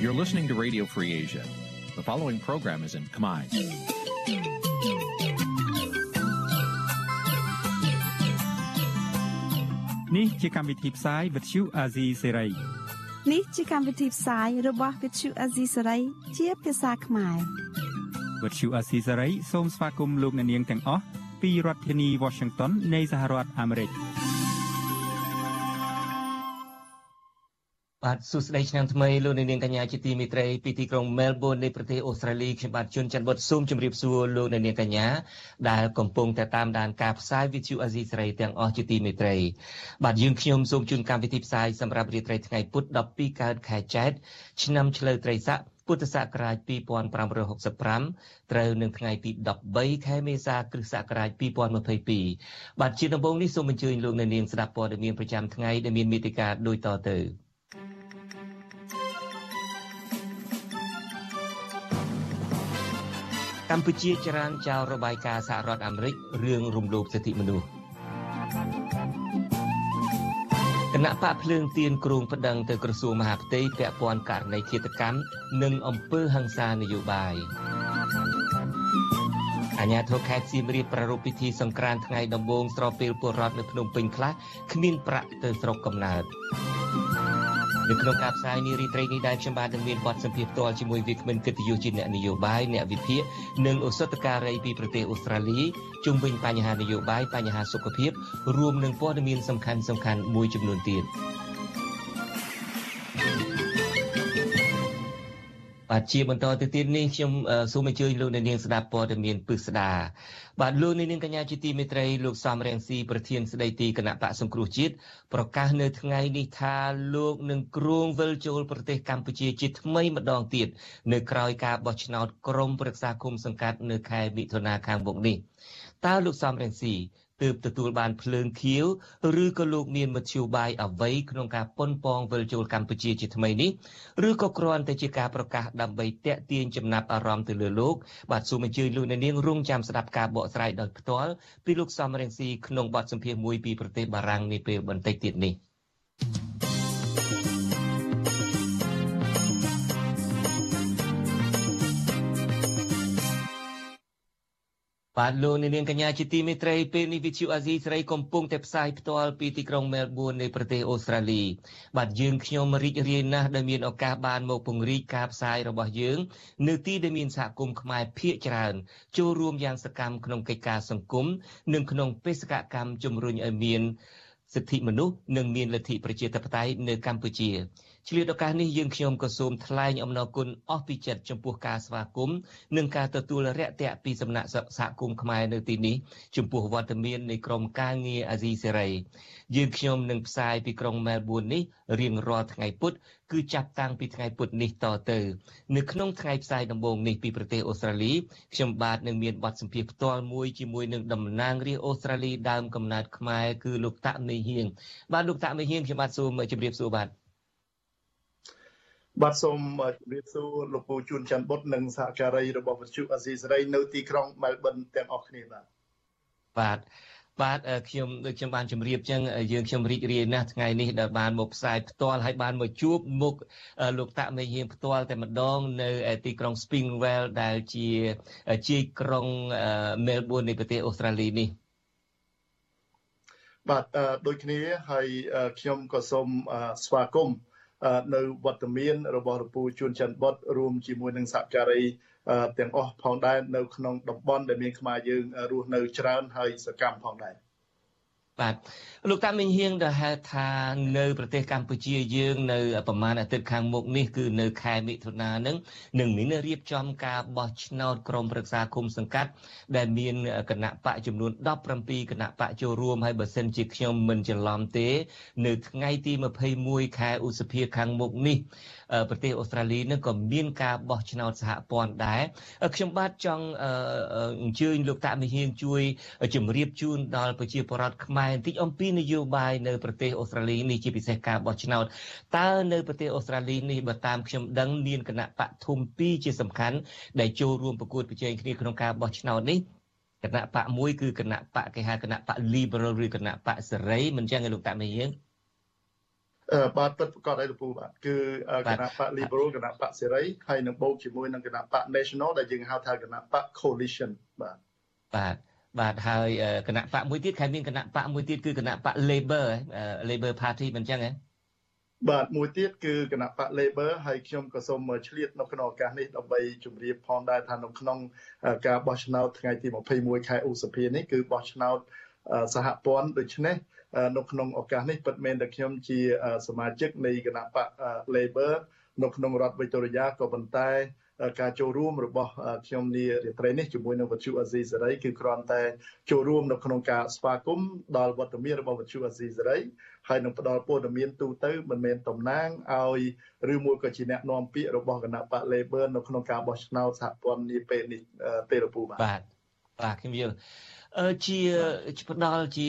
You're listening to Radio Free Asia. The following program is in Khmer. នេះជាកម្មវិធីផ្សាយ Vuthu Azizi Serai នេះជាកម្មវិធីផ្សាយរបស់ Vuthu Azizi Serai ជាភាសាខ្មែរ Vuthu Azizi Serai សូមស្វាគមន៍លោកអ្នកនាងទាំងអស់ពីរដ្ឋធានី Washington នៃសហរដ្ឋអាមេរិក។ បាទសួស្តីឆ្នាំថ្មីលោកនាងកញ្ញាជាទីមេត្រីពីទីក្រុង Melbourne នៃប្រទេសអូស្ត្រាលីខ្ញុំបាទជួនច័ន្ទបុតសូមជម្រាបសួរលោកនាងកញ្ញាដែលកំពុងតែតាមដានការផ្សាយ Vithu Azizi សេរីទាំងអស់ជាទីមេត្រីបាទយើងខ្ញុំសូមជូនកម្មវិធីផ្សាយសម្រាប់រាត្រីថ្ងៃពុធ12កើតខែចែកឆ្នាំឆ្លូវត្រីស័កពុទ្ធសករាជ2565ត្រូវនឹងថ្ងៃទី13ខែមេសាគ្រិស្តសករាជ2022បាទជាដំបូងនេះសូមអញ្ជើញលោកនាងស្ដាប់ព័ត៌មានប្រចាំថ្ងៃដែលមានមេតិការដូចតទៅ កម្ពុជាចរានចោលរបាយការណ៍សហរដ្ឋអាមេរិករឿងរំលោភសិទ្ធិមនុស្សគណៈបកភ្លើងទៀនគ្រងប្តឹងទៅក្រសួងមហាផ្ទៃពាក់ព័ន្ធករណីឃាតកម្មនិងអំពើហិង្សានយោបាយអាញាធរខេត្តសៀមរាបប្រារព្ធពិធីសង្ក្រាន្តថ្ងៃដំបូងស្របពេលពលរដ្ឋនៅភ្នំពេញខ្លះគ្មានប្រាក់ទៅស្រុកកំណើត នៅក្នុងការផ្សាយនារីត្រីនេះដែរខ្ញុំបាទនឹងមានបទសម្ភាសន៍ផ្ទាល់ជាមួយវាគ្មិនកិត្តិយសជាអ្នកនយោបាយអ្នកវិភាគនិងឱសថការីពីប្រទេសអូស្ត្រាលីជុំវិញបញ្ហានយោបាយបញ្ហាសុខភាពរួមនឹងព័ត៌មានសំខាន់សំខាន់មួយចំនួនទៀត បាទជាបន្តទៅទៀតនេះខ្ញុំសូមអញ្ជើញលោកអ្នកនាងស្ដាប់ព័ត៌មានពិស្ដាបាទលោកនាងកញ្ញាជាទីមេត្រីលោកសំរងស៊ីប្រធានស្ដីទីគណៈបកសង្គ្រោះជាតិប្រកាសនៅថ្ងៃនេះថាលោកនឹងគ្រងវិលចូលប្រទេសកម្ពុជាជាថ្មីម្ដងទៀតនៅក្រៅការបោះឆ្នោតក្រុមប្រឹក្សាគុំសង្កាត់នៅខែមិថុនាខាងមុខនេះតើលោកសំរងស៊ី ទើបទទួលបានភ្លើងខៀវឬក៏លោកមានមធ្យោបាយអ្វីក្នុងការប៉ុនប៉ងវិលចូលកម្ពុជាជាថ្មីនេះឬក៏គ្រាន់តែជាការប្រកាសដើម្បីតាក់ទាញចំណាប់អារម្មណ៍ទៅលើលោកបាទសូមអញ្ជើញលោកអ្នកនាងរងចាំស្ដាប់ការបកស្រាយដោយផ្ទាល់ពីលោកសំរងស៊ីក្នុងបទសម្ភាសន៍មួយពីប្រទេសបារាំងនាពេលបន្តិចទៀតនេះ។ បាទលោកនាងកញ្ញាជាទីមេត្រីពេលនេះវិទ្យុអាស៊ីសេរីកំពុងតែផ្សាយផ្ទាល់ពីទីក្រុងមែលប៊ននៃប្រទេសអូស្ត្រាលីបាទយើងខ្ញុំរីករាយណាស់ដែលមានឱកាសបានមកពង្រីកការផ្សាយរបស់យើងនៅទីដែលមានសហគមន៍ខ្មែរភាគច្រើនចូលរួមយ៉ាងសកម្មក្នុងកិច្ចការសង្គមនិងក្នុងបេសកកម្មជំរុញឲ្យមានសិទ្ធិមនុស្សនិងមានលទ្ធិប្រជាធិបតេយ្យនៅកម្ពុជា ឆ្លៀតឱកាសនេះយើងខ្ញុំក៏សូមថ្លែងអំណរគុណអស់ពីចិត្តចំពោះការស្វាគមន៍និងការទទួលរាក់ទាក់ពីសំណាក់សហគមន៍ខ្មែរនៅទីនេះចំពោះវត្តមាននៃក្រុមការងារអាស៊ីសេរីយើងខ្ញុំនឹងផ្សាយពីក្រុងមែលប៊ននេះរៀងរាល់ថ្ងៃពុធគឺចាប់តាំងពីថ្ងៃពុធនេះតទៅនៅក្នុងថ្ងៃផ្សាយដំបូងនេះពីប្រទេសអូស្ត្រាលីខ្ញុំបាទនឹងមានបទសម្ភាសន៍ផ្ទាល់មួយជាមួយនឹងតំណាងរាស្ត្រអូស្ត្រាលីដើមកំណើតខ្មែរគឺលោកតាក់មេហៀងបាទលោកតាក់មេហៀងខ្ញុំបាទសូមជម្រាបសួរបាទ បាទសូមជម្រាបសួរលោកពូជួនច័ន្ទបុតនិងសហការីរបស់វិទ្យុអាស៊ីសេរីនៅទីក្រុងមែលប៊នទាំងអស់គ្នាបាទបាទបាទខ្ញុំដូចខ្ញុំបានជម្រាបចឹងយើងខ្ញុំរីករាយណាស់ថ្ងៃនេះដែលបានមកផ្សាយផ្ទាល់ហើយបានមកជួបមុខលោកតាក់មេហៀងផ្ទាល់តែម្ដងនៅទីក្រុង Springwell ដែលជាជាក្រុង Melbourne នៃប្រទេសអូស្ត្រាលីនេះបាទដូចគ្នាហើយខ្ញុំក៏សូមស្វាគមន៍ នៅវត្តមានរបស់រពូជួនច័ន្ទបុតរួមជាមួយនឹងសហការីទាំងអស់ផងដែរនៅក្នុងតំបន់ដែលមានខ្មែរយើងរស់នៅច្រើនហើយសកម្មផងដែរ បាទលោកតាមិញហៀងដែលហៅថានៅប្រទេសកម្ពុជាយើងនៅប្រមាណអាទិត្យខាងមុខនេះគឺនៅខែមិថុនានឹងនឹងមានរៀបចំការបោះឆ្នោតក្រុមប្រឹក្សាគុំសង្កាត់ដែលមានគណៈបកចំនួន17គណៈបកចូលរួមហើយបើសិនជាខ្ញុំមិនច្រឡំទេ នៅថ្ងៃទី21ខែឧសភាខាងមុខនេះ ប្រទេសអូស្ត្រាលីនឹងក៏មានការបោះឆ្នោតសហព័ន្ធដែរខ្ញុំបាទចង់អញ្ជើញលោកតាមិហៀងជួយជម្រាបជូនដល់ប្រជាពលរដ្ឋខ្មែរបន្តិចអំពីនយោបាយនៅប្រទេសអូស្ត្រាលីនេះជាពិសេសការបោះឆ្នោតតើនៅប្រទេសអូស្ត្រាលីនេះបើតាមខ្ញុំដឹងមានគណៈបកធំពីរជាសំខាន់ដែលចូលរួមប្រកួតប្រជែងគ្នាក្នុងការបោះឆ្នោតនេះគណៈបកមួយគឺគណៈបកគេហៅគណៈបក Liberal ឬគណៈបកសេរីមិនចឹងឯលោកតាមេយើងអឺ បាទពិតប្រកបហើយលោកពូបាទគឺគណៈបក Liberal គណៈបកសេរីហើយនឹងបូកជាមួយនឹងគណៈបក National ដែលយើងហៅថាគណៈបក Coalition បាទបាទបាទហើយគណៈបកមួយទៀតខែមានគណៈបកមួយទៀតគឺគណៈបក Labor Labor Party មិនចឹងហ៎បាទមួយទៀតគឺគណៈបក Labor ហើយខ្ញុំក៏សូមឆ្លៀតនៅក្នុងឱកាសនេះដើម្បីជម្រាបផងដែរថានៅក្នុងការបោះឆ្នោតថ្ងៃទី21ខែឧសភានេះគឺបោះឆ្នោតសហព័ន្ធដូច្នេះ នៅក្នុងឱកាសនេះពិតមែនតែខ្ញុំជាសមាជិកនៃគណៈបក Labor នៅក្នុងរដ្ឋវិទូរីយ៉ាក៏ប៉ុន្តែការចូលរួមរបស់ខ្ញុំនារាត្រីនេះជាមួយនឹងវិទ្យុអាស៊ីសេរីគឺគ្រាន់តែចូលរួមនៅក្នុងការស្វាគមន៍ដល់វត្តមានរបស់វិទ្យុអាស៊ីសេរីហើយនឹងផ្ដល់ព័ត៌មានទូទៅមិនមែនតំណាងឲ្យឬមួយក៏ជាអ្នកនាំពាក្យរបស់គណៈបក Labor នៅក្នុងការបោះឆ្នោតសហព័ន្ធនាពេលនេះទេរពូបាទបាទ បាទខ្ញុំយល់ជាផ្ដល់ជា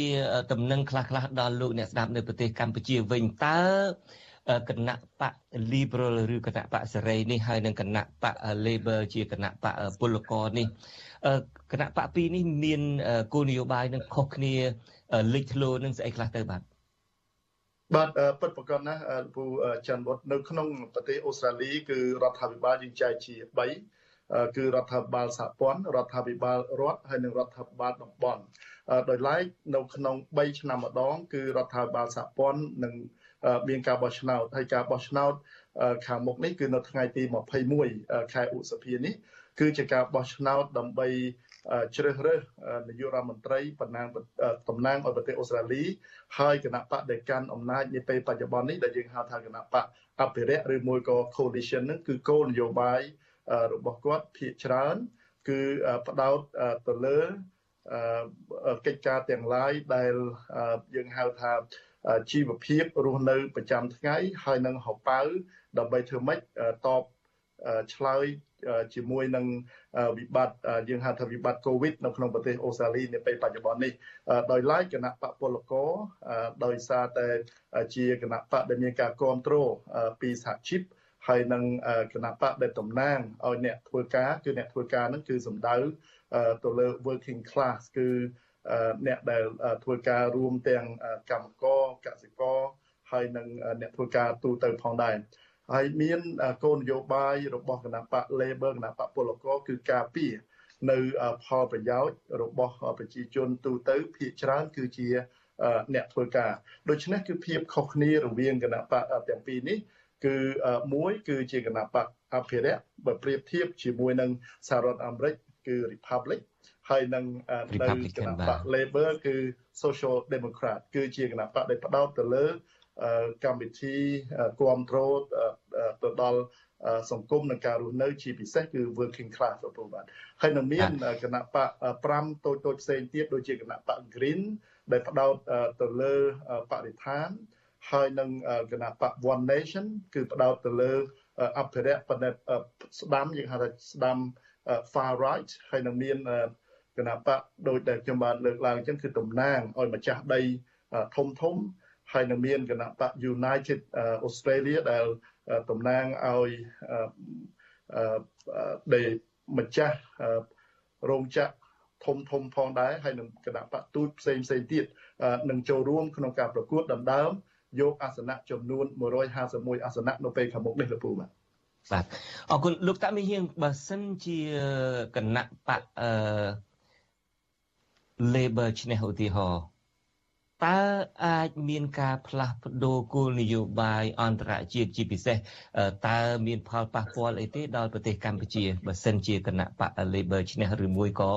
តំណែងខ្លះៗដល់លោកអ្នកស្ដាប់នៅប្រទេសកម្ពុជាវិញតើគណៈបក Liberal ឬគណៈបកសេរីនេះហើយនិងគណៈបក Labor ជាគណៈបកពលករនេះគណៈបកពីរនេះមានគោលនយោបាយនឹងខុសគ្នាលេចធ្លោនឹងស្អីខ្លះទៅបាទបាទពិតប្រកបណាស់ពូច័ន្ទវត្តនៅក្នុងប្រទេសអូស្ត្រាលីគឺរដ្ឋាភិបាលយើងចែកជា3 គឺរដ្ឋាភិបាលសហព័ន្ធរដ្ឋាភិបាលរដ្ឋហើយនិងរដ្ឋាភិបាលតំបន់ដោយឡែកនៅក្នុង3ឆ្នាំម្ដង គឺរដ្ឋាភិបាលសហព័ន្ធនិងមានការបោះឆ្នោតហើយការបោះឆ្នោតខាងមុខនេះគឺនៅថ្ងៃទី21ខែឧសភានេះគឺជាការបោះឆ្នោតដើម្បីជ្រើសរើសនាយករដ្ឋមន្ត្រីតំណាងតំណាងឲ្យប្រទេសអូស្ត្រាលីហើយគណៈបកដែលកាន់អំណាចនាពេលបច្ចុប្បន្ននេះដែលយើងហៅថាគណៈបកអភិរក្សឬមួយក៏ coalition ហ្នឹងគឺគោលនយោបាយ របស់គាត់ភាគច្រើន គឺផ្ដោតទៅលើកិច្ចការទាំងឡាយដែលយើងហៅថាជីវភាពរស់នៅប្រចាំថ្ងៃហើយនឹងហៅប៉ៅដើម្បីធ្វើម៉េចតបឆ្លើយជាមួយនឹងវិបត្តិយើងហៅថាវិបត្តិ COVID នៅក្នុងប្រទេសអូស្ត្រាលីនាពេលបច្ចុប្បន្ននេះដោយឡែកគណៈបកពលករដោយសារតែជាគណៈបកដែលមានការគ្រប់គ្រងពីសហជីព ហើយនឹងគណៈបកដែលតំណាងឲ្យអ្នកធ្វើការគឺអ្នកធ្វើការហ្នឹងគឺសំដៅទៅលើ working class គឺអ្នកដែលធ្វើការរួមទាំងកម្មករកសិករហើយនិងអ្នកធ្វើការទូទៅផងដែរហើយមានគោលនយោបាយរបស់គណៈបក Labor គណៈបកពលករគឺការពារនៅផលប្រយោជន៍របស់ប្រជាជនទូទៅភាគច្រើនគឺជាអ្នកធ្វើការដូច្នេះគឺភាពខុសគ្នារវាងគណៈបកទាំងពីរនេះ គឺមួយគឺជាគណៈបកអភិរក្សបើប្រៀបធៀបជាមួយនឹងសហរដ្ឋអាមេរិកគឺ Republic ហើយនឹងនៅគណៈបក Labor គឺ Social Democrat គឺជាគណៈបកដែលផ្ដោតទៅលើកម្មវិធីគ្រប់គ្រងទៅដល់សង្គមនិងការរស់នៅជាពិសេសគឺ working class បងបាទហើយនៅមានគណៈបក5តូចតូចផ្សេងទៀតដូចជាគណៈបក Green ដែលផ្ដោតទៅលើបរិស្ថាន ហើយនឹងគណៈបក One Nation គឺផ្ដោតទៅលើអភិរក្សប៉ុន្តែស្ដាំយើងហៅថាស្ដាំ far right ហើយនឹងមានគណៈបកដូចដែលខ្ញុំបានលើកឡើងអញ្ចឹងគឺតំណាងឲ្យម្ចាស់ដីធំធំហើយនឹងមានគណៈបក United Australia ដែលតំណាងឲ្យដែលម្ចាស់រោងចក្រធំធំផងដែរហើយនឹងគណៈបកទូតផ្សេងផ្សេងទៀតនឹងចូលរួមក្នុងការប្រកួតដណ្ដើម យកអាសនៈចំនួន151អាសនៈនៅពេលខាងមុខនេះលោកពូបាទបាទអរគុណលោកតាមីហៀងបើសិនជាគណៈបកអឺ Labor ឈ្នះឧទាហរណ៍ តើអាចមានការផ្លាស់ប្ដូរគោលនយោបាយអន្តរជាតិជាពិសេសតើមានផលប៉ះពាល់អីទេដល់ប្រទេសកម្ពុជាបើសិនជាគណៈបក Labor ឈ្នះឬមួយក៏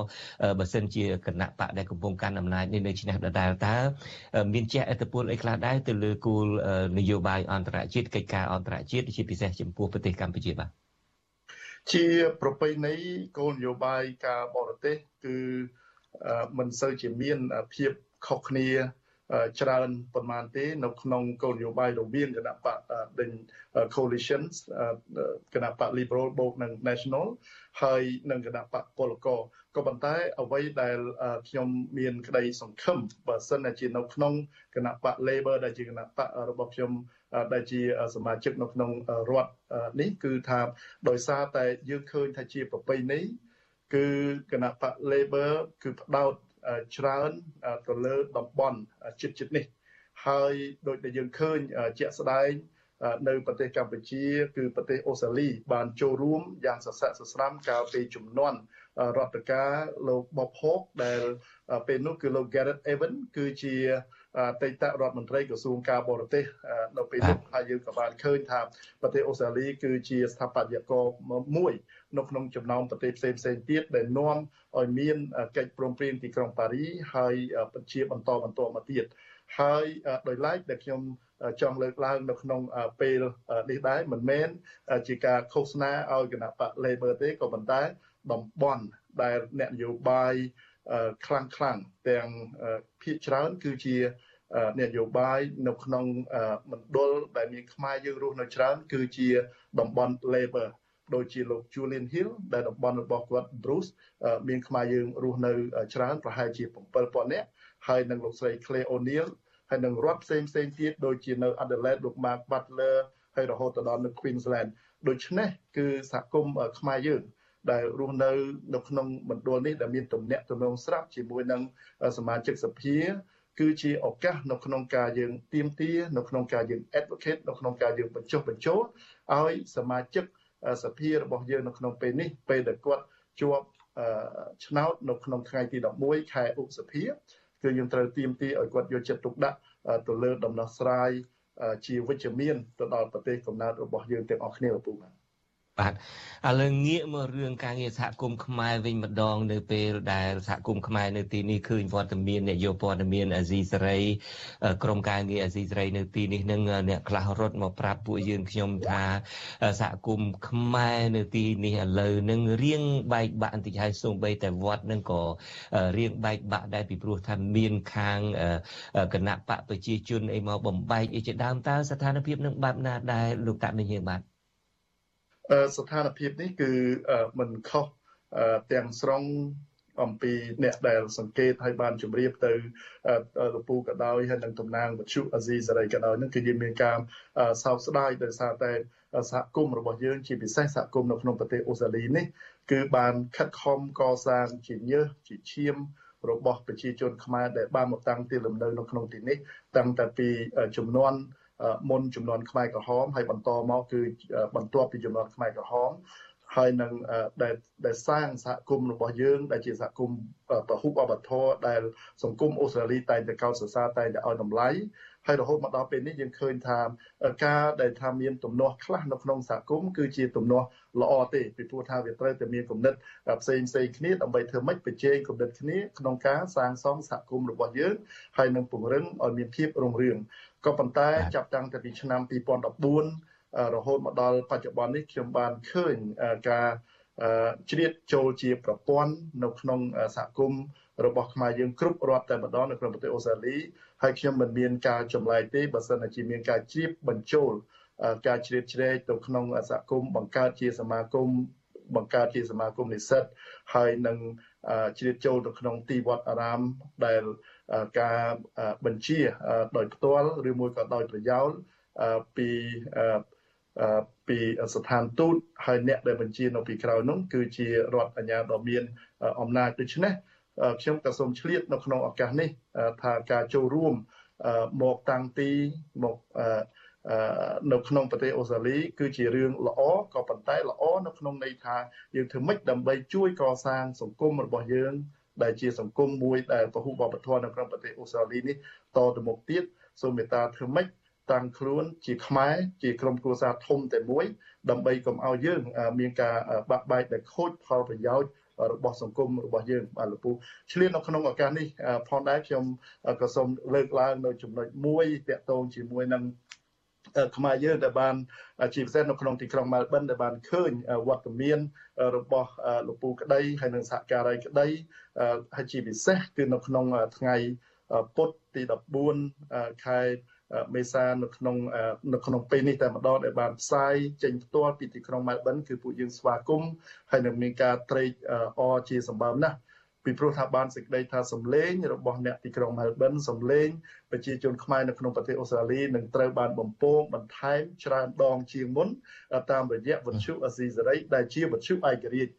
បើសិនជាគណៈបកដែលកំពុងកាន់អំណាចនេះនៅឈ្នះដដែលតើមានជះឥទ្ធិពលអីខ្លះដែរទៅលើគោលនយោបាយអន្តរជាតិកិច្ចការអន្តរជាតិជាពិសេសចំពោះប្រទេសកម្ពុជាបាទជាប្រពៃណីគោលនយោបាយការបរទេសគឺមិនសូវជាមានភាពខុសគ្នា ច្រើនប៉ុន្មានទេនៅក្នុងគោលនយោបាយរវាងគណៈបក coalition គណៈបក liberal បូកនិង national ហើយនិងគណៈបកពលករក៏ប៉ុន្តែអ្វីដែលខ្ញុំមានក្តីសង្ឃឹមបើសិនជានៅក្នុងគណៈបក labor ដែលជាគណៈបករបស់ខ្ញុំដែលជាសមាជិកនៅក្នុងរដ្ឋនេះគឺថាដោយសារតែយើងឃើញថាជាប្រពៃណីគឺគណៈបក labor គឺផ្ដោត ច្រើនទៅលើតំបន់ជិតជិតនេះ ហើយដូចដែលយើងឃើញជាក់ស្ដែងនៅប្រទេសកម្ពុជា គឺប្រទេសអូស្ត្រាលី បានចូលរួមយ៉ាងសស្រាក់សស្រាំកាលពីជំនាន់រដ្ឋការលោក Bob Hawke ដែលពេលនោះគឺលោក Gareth Evans គឺជាអ តីតរដ្ឋមន្ត្រីក្រសួងការបរទេសនៅពេលនោះហើយយើងក៏បានឃើញថាប្រទេសអូស្ត្រាលីគឺជាស្ថាបត្យករមួយនៅក្នុងចំណោមប្រទេសផ្សេងផ្សេងទៀតដែលនាំឲ្យមានកិច្ចព្រមព្រៀងទីក្រុងប៉ារីហើយបញ្ជាបន្តបន្តមកទៀតហើយដោយឡែកដែលខ្ញុំចង់លើកឡើងនៅក្នុងពេលនេះដែរមិនមែនជាការឃោសនាឲ្យគណៈបក Labor ទេក៏ប៉ុន្តែតំបន់ដែលអ្នកនយោបាយ ខ្លាំងខ្លាំងទាំងភាគច្រើនគឺជានយោបាយនៅក្នុងមណ្ឌលដែលមានខ្មែរយើងរស់នៅច្រើន គឺជាតំបន់ Labor ដូចជាលោក Julian Hill ដែលតំបន់របស់គាត់ Bruce មានខ្មែរយើងរស់នៅច្រើនប្រហែលជា7000នាក់ហើយនិងលោកស្រី Clay O'Neil ហើយនឹងរដ្ឋផ្សេងផ្សេងទៀតដូចជានៅ Adelaide លោក Mark Butler ហើយរហូតដល់នៅ Queensland ដូច្នេះគឺសហគមន៍ខ្មែរយើង ដែលរស់នៅនៅក្នុងមណ្ឌលនេះដែលមានទំនាក់ទំនងស្រាប់ជាមួយនឹងសមាជិកសភាគឺជាឱកាសនៅក្នុងការយើងទៀមទានៅក្នុងការយើង advocate នៅក្នុងការយើងបញ្ចុះបញ្ចូលឲ្យសមាជិកសភារបស់យើងនៅក្នុងពេលនេះពេលដែលគាត់ជាប់ឆ្នោតនៅក្នុងថ្ងៃទី11ខែឧសភាគឺយើងត្រូវទៀមទាឲ្យគាត់យកចិត្តទុកដាក់ទៅលើដំណោះស្រាយជាវិជ្ជមានទៅដល់ប្រទេសកំណើតរបស់យើងទាំងអស់គ្នាឪពុកបាទ បាទឥឡូវងាកមករឿងការងារសហគមន៍ខ្មែរវិញម្ដង នៅពេលដែលសហគមន៍ខ្មែរនៅទីនេះឃើញវត្តមានអ្នកយកព័ត៌មានអាស៊ីសេរីក្រុមការងារអាស៊ីសេរីនៅទីនេះនឹងអ្នកខ្លះរត់មកប្រាប់ពួកយើងខ្ញុំថាសហគមន៍ខ្មែរនៅទីនេះឥឡូវនឹងរៀងបែកបាក់បន្តិចហើយសូម្បីតែវត្តនឹងក៏រៀងបែកបាក់ដែរពីព្រោះថាមានខាងគណៈបកប្រជាជនអីមកបំបែកអីជាដើមតើស្ថានភាពនឹងបែបណាដែរលោកតានិយាយបាទ ស្ថានភាពនេះគឺមិនខុសទាំងស្រុងអំពីអ្នកដែលសង្កេតឲ្យបានជម្រាបទៅលពូក៏ដោយហើយនឹងតំណាងវិទ្យុអាស៊ីសេរីក៏ដោយនឹងគឺយើងមានការសោកស្ដាយដោយសារតែសហគមន៍របស់យើងជាពិសេសសហគមន៍នៅក្នុងប្រទេសអូស្ត្រាលីនេះគឺបានខិតខំកសាងជាញើសជាឈាមរបស់ប្រជាជនខ្មែរដែលបានមកតាំងទីលំនៅនៅក្នុងទីនេះតាំងតែពីចំនួន មុនចំនួនខ្មែរក្រហមហើយបន្តមកគឺបន្ទាប់ពីចំនួនខ្មែរក្រហមហើយនឹងដែលដែលសាងសហគមន៍របស់យើង ដែលជាសហគមន៍ពហុអបធរដែល សង្គមអូស្ត្រាលីតែងតែកោតសរសើរតែងតែឲ្យតម្លៃហើយរហូតមកដល់ពេលនេះយើងឃើញថាការដែលថាមានទំនាស់ខ្លះនៅក្នុងសហគមន៍គឺជាទំនាស់ល្អទេពីព្រោះថាវាត្រូវតែមានគំនិតផ្សេងផ្សេងគ្នាដើម្បីធ្វើម៉េចបញ្ចេញគំនិតគ្នាក្នុងការសាងសង់សហគមន៍របស់យើងហើយនឹងពង្រឹងឲ្យមានភាពរុងរឿង ក៏ប៉ុន្តែចាប់តាំងពីឆ្នាំ2014រហូតមកដល់បច្ចុប្បន្ននេះខ្ញុំបានឃើញការជ្រៀតចូលជាប្រព័ន្ធនៅក្នុងសហគមន៍របស់ខ្មែរយើងគ្រប់រដ្ឋតែម្ដងនៅក្នុងប្រទេសអូស្ត្រាលីហើយខ្ញុំមិនមានការចម្លែកទេបើសិនជាមានការជ្រាបបញ្ចូលការជ្រៀតជ្រែកទៅក្នុងសហគមន៍បង្កើតជាសមាគមបង្កើតជាសមាគមនិស្សិតហើយនឹងជ្រៀតចូលទៅក្នុងទីវត្តអារាមដែល ការបញ្ជាដោយផ្ទាល់ឬមួយក៏ដោយប្រយោលពីពីស្ថានទូតហើយអ្នកដែលបញ្ជានៅពីក្រោយនោះគឺជារដ្ឋអាជ្ញាដ៏មានអំណាចដូច្នេះខ្ញុំក៏សូមឆ្លៀតនៅក្នុងឱកាសនេះថាការចូលរួមមកតាំងទីមកនៅក្នុងប្រទេសអូស្ត្រាលី គឺជារឿងល្អក៏ប៉ុន្តែល្អនៅក្នុងន័យថាយើងធ្វើម៉េចដើម្បីជួយកសាងសង្គមរបស់យើង ដែលជាសង្គមមួយដែលពហុវប្បធម៌នៅក្នុងប្រទេសអូស្ត្រាលីនេះតទៅមុខទៀតសូមមេត្តាធ្វើម៉េចតាំងខ្លួនជាខ្មែរជាក្រុមគ្រួសារធំតែមួយ ដើម្បីកុំឲ្យយើង មានការបាក់បែកដែលខូចផលប្រយោជន៍របស់សង្គមរបស់យើងបាទលោកពូឆ្លៀននៅក្នុងឱកាសនេះផងដែរខ្ញុំក៏សូមលើកឡើងនៅចំណុចមួយតាក់ទងជាមួយនឹង ខ្មែរយើងដែលបានជាពិសេសនៅក្នុងទីក្រុងម៉ែលប៊នដែលបានឃើញវត្តមានរបស់លោកពូក្តីហើយនិងសហការីក្តីហើយជាពិសេសគឺនៅក្នុងថ្ងៃពុធទី14ខែមេសានៅក្នុងនៅក្នុងពេលនេះតែម្ដងដែលបានផ្សាយចេញផ្ទាល់ពីទីក្រុងម៉ែលប៊នគឺពួកយើងស្វាគមន៍ហើយនឹងមានការត្រេកអរជាសម្បើមណាស់ ពីព្រោះថាបានសេចក្តីថាសម្លេងរបស់អ្នកទីក្រុងមែលប៊នសម្លេងប្រជាជនខ្មែរនៅក្នុងប្រទេសអូស្ត្រាលីនឹងត្រូវបានបំពងបន្ថែមច្រើនដងជាងមុនតាមរយៈវិទ្យុអាស៊ីសេរីដែលជាវិទ្យុឯករាជ្យ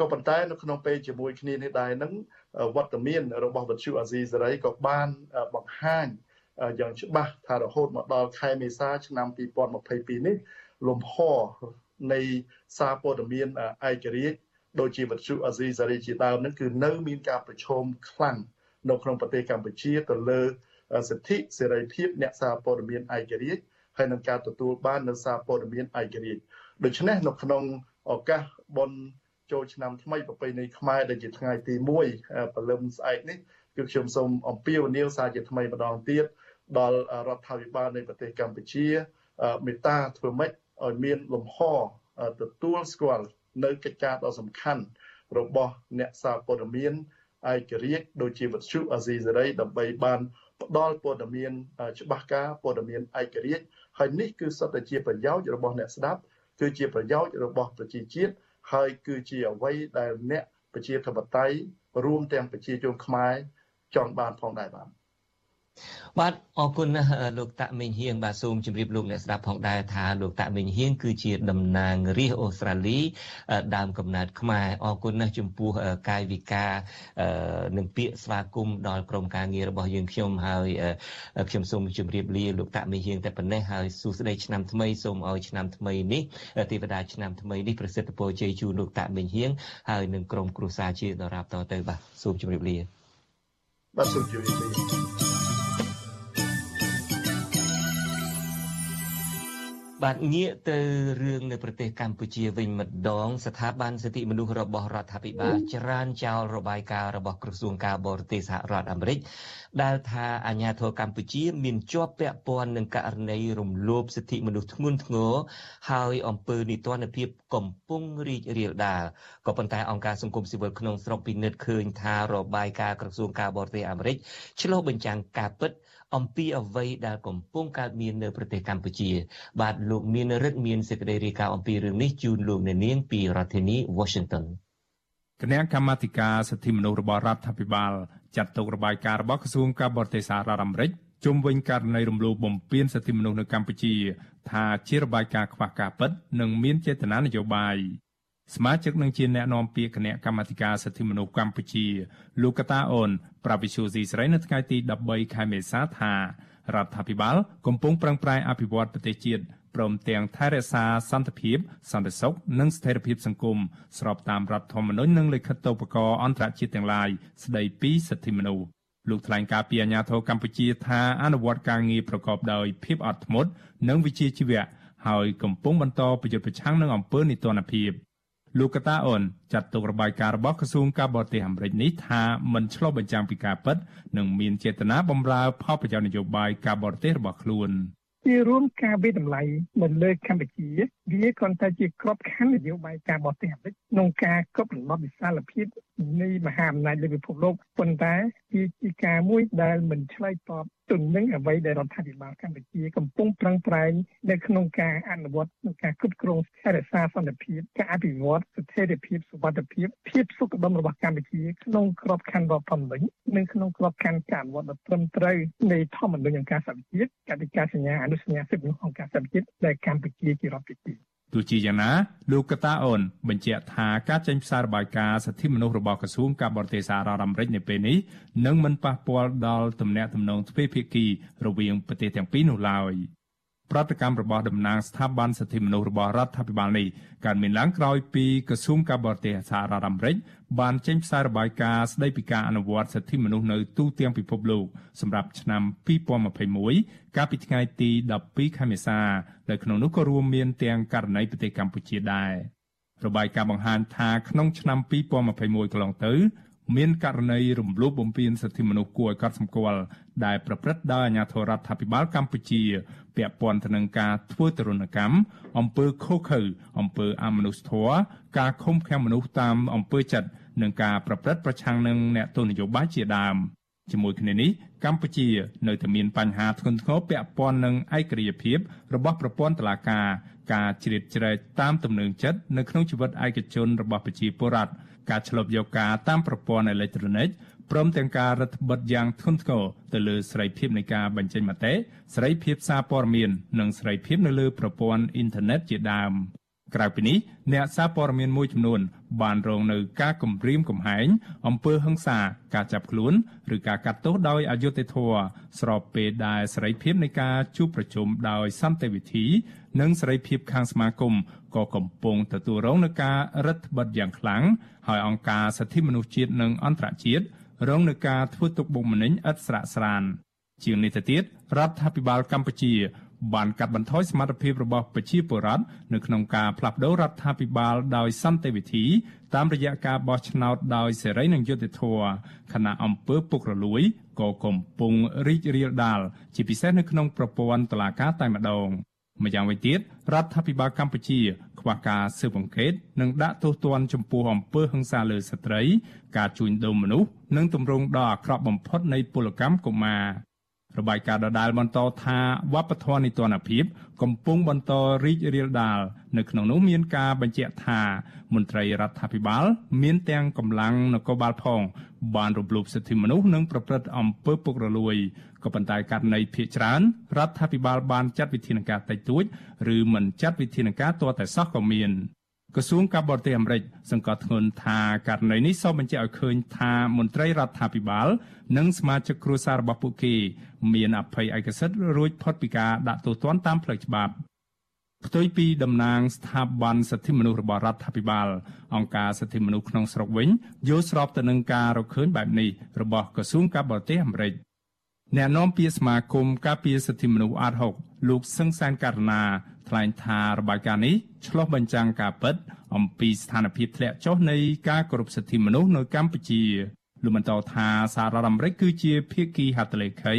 ក៏ប៉ុន្តែនៅក្នុងពេលជាមួយគ្នានេះដែរនឹងវត្តមានរបស់វិទ្យុអាស៊ីសេរីក៏បានបង្ហាញយ៉ាងច្បាស់ថារហូតមកដល់ខែមេសាឆ្នាំ2022នេះលំហនៃសារព័ត៌មានឯករាជ្យ ដូចជាវិទ្យុអាស៊ីសេរីជាដើមហ្នឹងគឺនៅមានការប្រឈមខ្លាំងនៅក្នុងប្រទេសកម្ពុជាទៅលើសិទ្ធិសេរីភាពអ្នកសារព័ត៌មានឯករាជ្យហើយនឹងការទទួលបាននៅសារព័ត៌មានឯករាជ្យដូច្នេះនៅក្នុងឱកាសបុណ្យចូលឆ្នាំថ្មីប្រពៃណីខ្មែរដែលជាថ្ងៃទី1ព្រលឹមស្អែកនេះគឺខ្ញុំសូមអំពាវនាវសារជាថ្មីម្ដងទៀតដល់រដ្ឋាភិបាលនៃប្រទេសកម្ពុជាមេត្តាធ្វើម៉េចឲ្យមានលំហទទួលស្គាល់ នៅកិច្ចការដ៏សំខាន់របស់អ្នកសារព័ត៌មានឯករាជ្យដូចជាវិទ្យុអាស៊ីសេរីដើម្បីបានផ្ដល់ព័ត៌មានច្បាស់ការព័ត៌មានឯករាជ្យហើយនេះគឺសុទ្ធតែជាប្រយោជន៍របស់អ្នកស្ដាប់គឺជាប្រយោជន៍របស់ប្រជាជាតិហើយគឺជាអ្វីដែលអ្នកប្រជាធិបតេយ្យរួមទាំងប្រជាជនខ្មែរចង់បានផងដែរបាទ បាទអរគុណណាស់លោកតាក់មេងហៀងបាទសូមជម្រាបលោកអ្នកស្ដាប់ផងដែរថាលោកតាក់មេងហៀងគឺជាតំណាងរាស្ត្រអូស្ត្រាលីដើមកំណើតខ្មែរអរគុណណាស់ចំពោះកាយវិការនិងពាក្យស្វាគមន៍ដល់ក្រុមការងាររបស់យើងខ្ញុំហើយខ្ញុំសូមជម្រាបលាលោកតាក់មេងហៀងតែប៉ុណ្ណេះហើយសួស្តីឆ្នាំថ្មីសូមឲ្យឆ្នាំថ្មីនេះទេវតាឆ្នាំថ្មីនេះប្រសិទ្ធពរជ័យជូនលោកតាក់មេងហៀងហើយនឹងក្រុមគ្រួសារជាដរាបតទៅបាទសូមជម្រាបលាបាទសូមជម្រាបលា បាទងាកទៅរឿងនៅប្រទេសកម្ពុជាវិញម្ដង ស្ថាប័នសិទ្ធិមនុស្សរបស់រដ្ឋាភិបាលច្រានចោលរបាយការណ៍របស់ក្រសួងការបរទេសសហរដ្ឋអាមេរិកដែលថាអាញាធរកម្ពុជាមានជាប់ពាក់ព័ន្ធនឹងករណីរំលោភសិទ្ធិមនុស្សធ្ងន់ធ្ងរហើយអំពើនីតិរដ្ឋភាពកំពុងរីករាលដាលក៏ប៉ុន្តែអង្គការសង្គមស៊ីវិលក្នុងស្រុកពិនិត្យឃើញថារបាយការណ៍ក្រសួងការបរទេសអាមេរិកឆ្លុះបញ្ចាំងការពិត អំពីអ្វីដែលកំពុងកើតមាននៅប្រទេសកម្ពុជា បាទលោកមានរិទ្ធមានសេចក្តីរាយការណ៍អំពីរឿងនេះជូនលោកអ្នកនាងពីរដ្ឋធានី Washington គណៈកម្មាធិការសិទ្ធិមនុស្សរបស់រដ្ឋាភិបាលចាត់ទុករបាយការណ៍របស់ក្រសួងការបរទេសសហរដ្ឋអាមេរិកជុំវិញករណីរំលោភបំពានសិទ្ធិមនុស្សនៅកម្ពុជា ថាជារបាយការណ៍ខ្វះការពិតនិងមានចេតនានយោបាយសមាជិកនឹងជាអ្នកនាំពាក្យគណៈកម្មាធិការសិទ្ធិមនុស្សកម្ពុជា លោកកតាអូន ប្រាវិសុយស៊ីស្រីនៅថ្ងៃទី13ខែមេសាថារដ្ឋាភិបាលកំពុងប្រឹងប្រែងអភិវឌ្ឍប្រទេសជាតិព្រមទាំងថែរក្សាសន្តិភាពសន្តិសុខនិងស្ថិរភាពសង្គមស្របតាមរដ្ឋធម្មនុញ្ញនិងលិខិតតូបករអន្តរជាតិទាំងឡាយស្តីពីសិទ្ធិមនុស្សលោកថ្លែងការពីអាញាធរកម្ពុជាថាអនុវត្តការងារប្រកបដោយភាពអត់ធ្មត់និងវិជ្ជាជីវៈហើយកំពុងបន្តប្រយុទ្ធប្រឆាំងនឹងអំពើនីតិរដ្ឋភាព លោកកតាអូនចាត់ទុករបាយការណ៍របស់ក្រសួងការបរទេសអាមេរិកនេះថាមិនឆ្លុះបញ្ចាំងពីការពិតនិងមានចេតនាបំរើផលប្រយោជន៍នយោបាយការបរទេសរបស់ខ្លួនជារួមការវិតម្លៃនៅលើកម្ពុជាវាគ្រាន់តែជាក្របខ័ណ្ឌនយោបាយការបរទេសអាមេរិកក្នុងការគប់រំលត់វិសាលភាពនៃមហាអំណាចលើពិភពលោកប៉ុន្តែវាជាការមួយដែលមិនឆ្លើយតបទៅនឹងអ្វីដែលរដ្ឋាភិបាលកម្ពុជាកំពុងប្រឹងប្រែងនៅក្នុងការអនុវត្តក្នុងការគ្រប់គ្រងស្ថិរភាពសន្តិភាពការអភិវឌ្ឍស្ថិរភាពសុវត្ថិភាពភាពសុខដុមរបស់កម្ពុជាក្នុងក្របខ័ណ្ឌរដ្ឋធម្មនុញ្ញនិងក្នុងក្របខ័ណ្ឌការអនុវត្តដ៏ត្រឹមត្រូវនៃធម្មនុញ្ញអង្គការសហប្រជាជាតិកតិកាសញ្ញាអនុសញ្ញាសិទ្ធិមនុស្សអង្គការសហប្រជាជាតិដែលកម្ពុជាជារដ្ឋទី2 ទោះជាយ៉ាងណាលោកកតាអូនបញ្ជាក់ថាការចេញផ្សាយរបាយការណ៍សិទ្ធិមនុស្សរបស់ក្រសួងការបរទេសសហរដ្ឋអាមេរិកនៅពេលនេះនឹងមិនប៉ះពាល់ដល់ទំនាក់ទំនងទ្វេភាគីរវាងប្រទេសទាំងពីរនោះឡើយ។ ប្រតិកម្មរបស់តំណាងស្ថាប័នសិទ្ធិមនុស្សរបស់រដ្ឋាភិបាលនេះកើតមានឡើងក្រោយពីក្រសួងការបរទេសសហរដ្ឋអាមេរិកបានចេញផ្សាយរបាយការណ៍ស្តីពីការអនុវត្តសិទ្ធិមនុស្សនៅទូទាំងពិភពលោកសម្រាប់ឆ្នាំ2021កាលពីថ្ងៃទី12ខែមេសាដែលក្នុងនោះក៏រួមមានទាំងករណីប្រទេសកម្ពុជាដែររបាយការណ៍បង្ហាញថាក្នុងឆ្នាំ2021កន្លងទៅ មានករណីរំលោភបំពានសិទ្ធិមនុស្សគួរឲ្យកត់សម្គាល់ដែលប្រព្រឹត្តដោយអាជ្ញាធររដ្ឋាភិបាលកម្ពុជាពាក់ព័ន្ធទៅនឹងការធ្វើទរណកម្មអំពើខុសខើអំពើអមនុស្សធម៌ការឃុំឃាំងមនុស្សតាមអំពើចិត្តនិងការប្រព្រឹត្តប្រឆាំងនឹងអ្នកទស្សនយោបាយជាដើមជាមួយគ្នានេះកម្ពុជានៅតែមានបញ្ហាធ្ងន់ធ្ងរពាក់ព័ន្ធនឹងឯករាជ្យភាពរបស់ប្រព័ន្ធតុលាការការជ្រៀតជ្រែកតាមទំនឹងចិត្តនៅក្នុងជីវិតឯកជនរបស់ប្រជាពលរដ្ឋ ការឆ្លប់យកការតាមប្រព័ន្ធអេឡិចត្រូនិកព្រមទាំងការរដ្ឋបិទយ៉ាងធ្ងន់ធ្ងរទៅលើសេរីភាពនៃការបញ្ចេញមតិសេរីភាពសារព័ត៌មាន និងសេរីភាពនៅលើប្រព័ន្ធអ៊ីនធឺណិតជាដើម ក្រៅពីនេះអ្នកសារព័ត៌មានមួយចំនួន បានរងនៅការគំរាមកំហែងអំពើហិង្សា ការចាប់ខ្លួនឬការកាត់ទោសដោយអយុត្តិធម៌ស្របពេលដែលសេរីភាពនៃការជួបប្រជុំដោយសន្តិវិធី និងសេរីភាពខាងសមាគមក៏កំពុងទទួលរងនឹងការរឹតបន្តឹងយ៉ាងខ្លាំងហើយអង្គការសិទ្ធិមនុស្សជាតិនិងអន្តរជាតិរងនឹងការធ្វើទុកបុកម្នេញឥតស្រាកស្រានជាងនេះទៅទៀតរដ្ឋាភិបាលកម្ពុជា បានកាត់បន្ថយសមត្ថភាពរបស់ប្រជាពលរដ្ឋនៅក្នុងការផ្លាស់ប្តូររដ្ឋាភិបាលដោយសន្តិវិធីតាមរយៈការបោះឆ្នោតដោយសេរីនិងយុត្តិធម៌ខណៈអង្គើពុករលួយក៏កំពុងរីករាលដាលជាពិសេសនៅក្នុងប្រព័ន្ធតុលាការតែម្ដងម្យ៉ាងវិញទៀតរដ្ឋាភិបាលកម្ពុជា ខ្វះការស៊ើបអង្កេតនិងដាក់ទោសទណ្ឌចំពោះអំពើហិង្សាលើស្ត្រី ការជួញដូរមនុស្សនិងទម្រង់ដ៏អាក្រក់បំផុតនៃពលកម្មកុមារ របាយការណ៍ដដែលបន្តថាវប្បធម៌នីតិរដ្ឋភាពកំពុងបន្តរីករាលដាលនៅក្នុងនោះមានការបញ្ជាក់ថាមន្ត្រីរដ្ឋាភិបាល មានទាំងកម្លាំងនគរបាលផង បានរំលោភសិទ្ធិមនុស្សនិងប្រព្រឹត្តអំពើពុករលួយក៏ប៉ុន្តែករណីភ ieck ច្រើនរដ្ឋាភិបាលបានចាត់វិធានការតិចតួច ឬមិនចាត់វិធានការទាល់តែសោះក៏មាន ក្រសួងការបរទេសអាមេរិកសង្កត់ធ្ងន់ថាករណីនេះសូមបញ្ជាក់ឲ្យឃើញថាមន្ត្រីរដ្ឋាភិបាល និងសមាជិកគ្រួសាររបស់ពួកគេ មានអភ័យឯកសិទ្ធិរួចផុតពីការដាក់ទោសទណ្ឌតាមផ្លូវច្បាប់ផ្ទុយពីតំណាងស្ថាប័នសិទ្ធិមនុស្សរបស់រដ្ឋាភិបាល អង្គការសិទ្ធិមនុស្សក្នុងស្រុកវិញយល់ស្របទៅនឹងការរកឃើញបែបនេះរបស់ក្រសួងការបរទេសអាមេរិកអ្នកនាំពាក្យសមាគមការពារសិទ្ធិមនុស្សអាត6លោកសឹងសានករណា ថ្លែងថារបាយការណ៍នេះឆ្លុះបញ្ចាំងការពិត អំពីស្ថានភាពធ្លាក់ចុះនៃការគោរពសិទ្ធិមនុស្សនៅកម្ពុជាលោកបន្តថាសហរដ្ឋអាមេរិកគឺជាភាគីហត្ថលេខី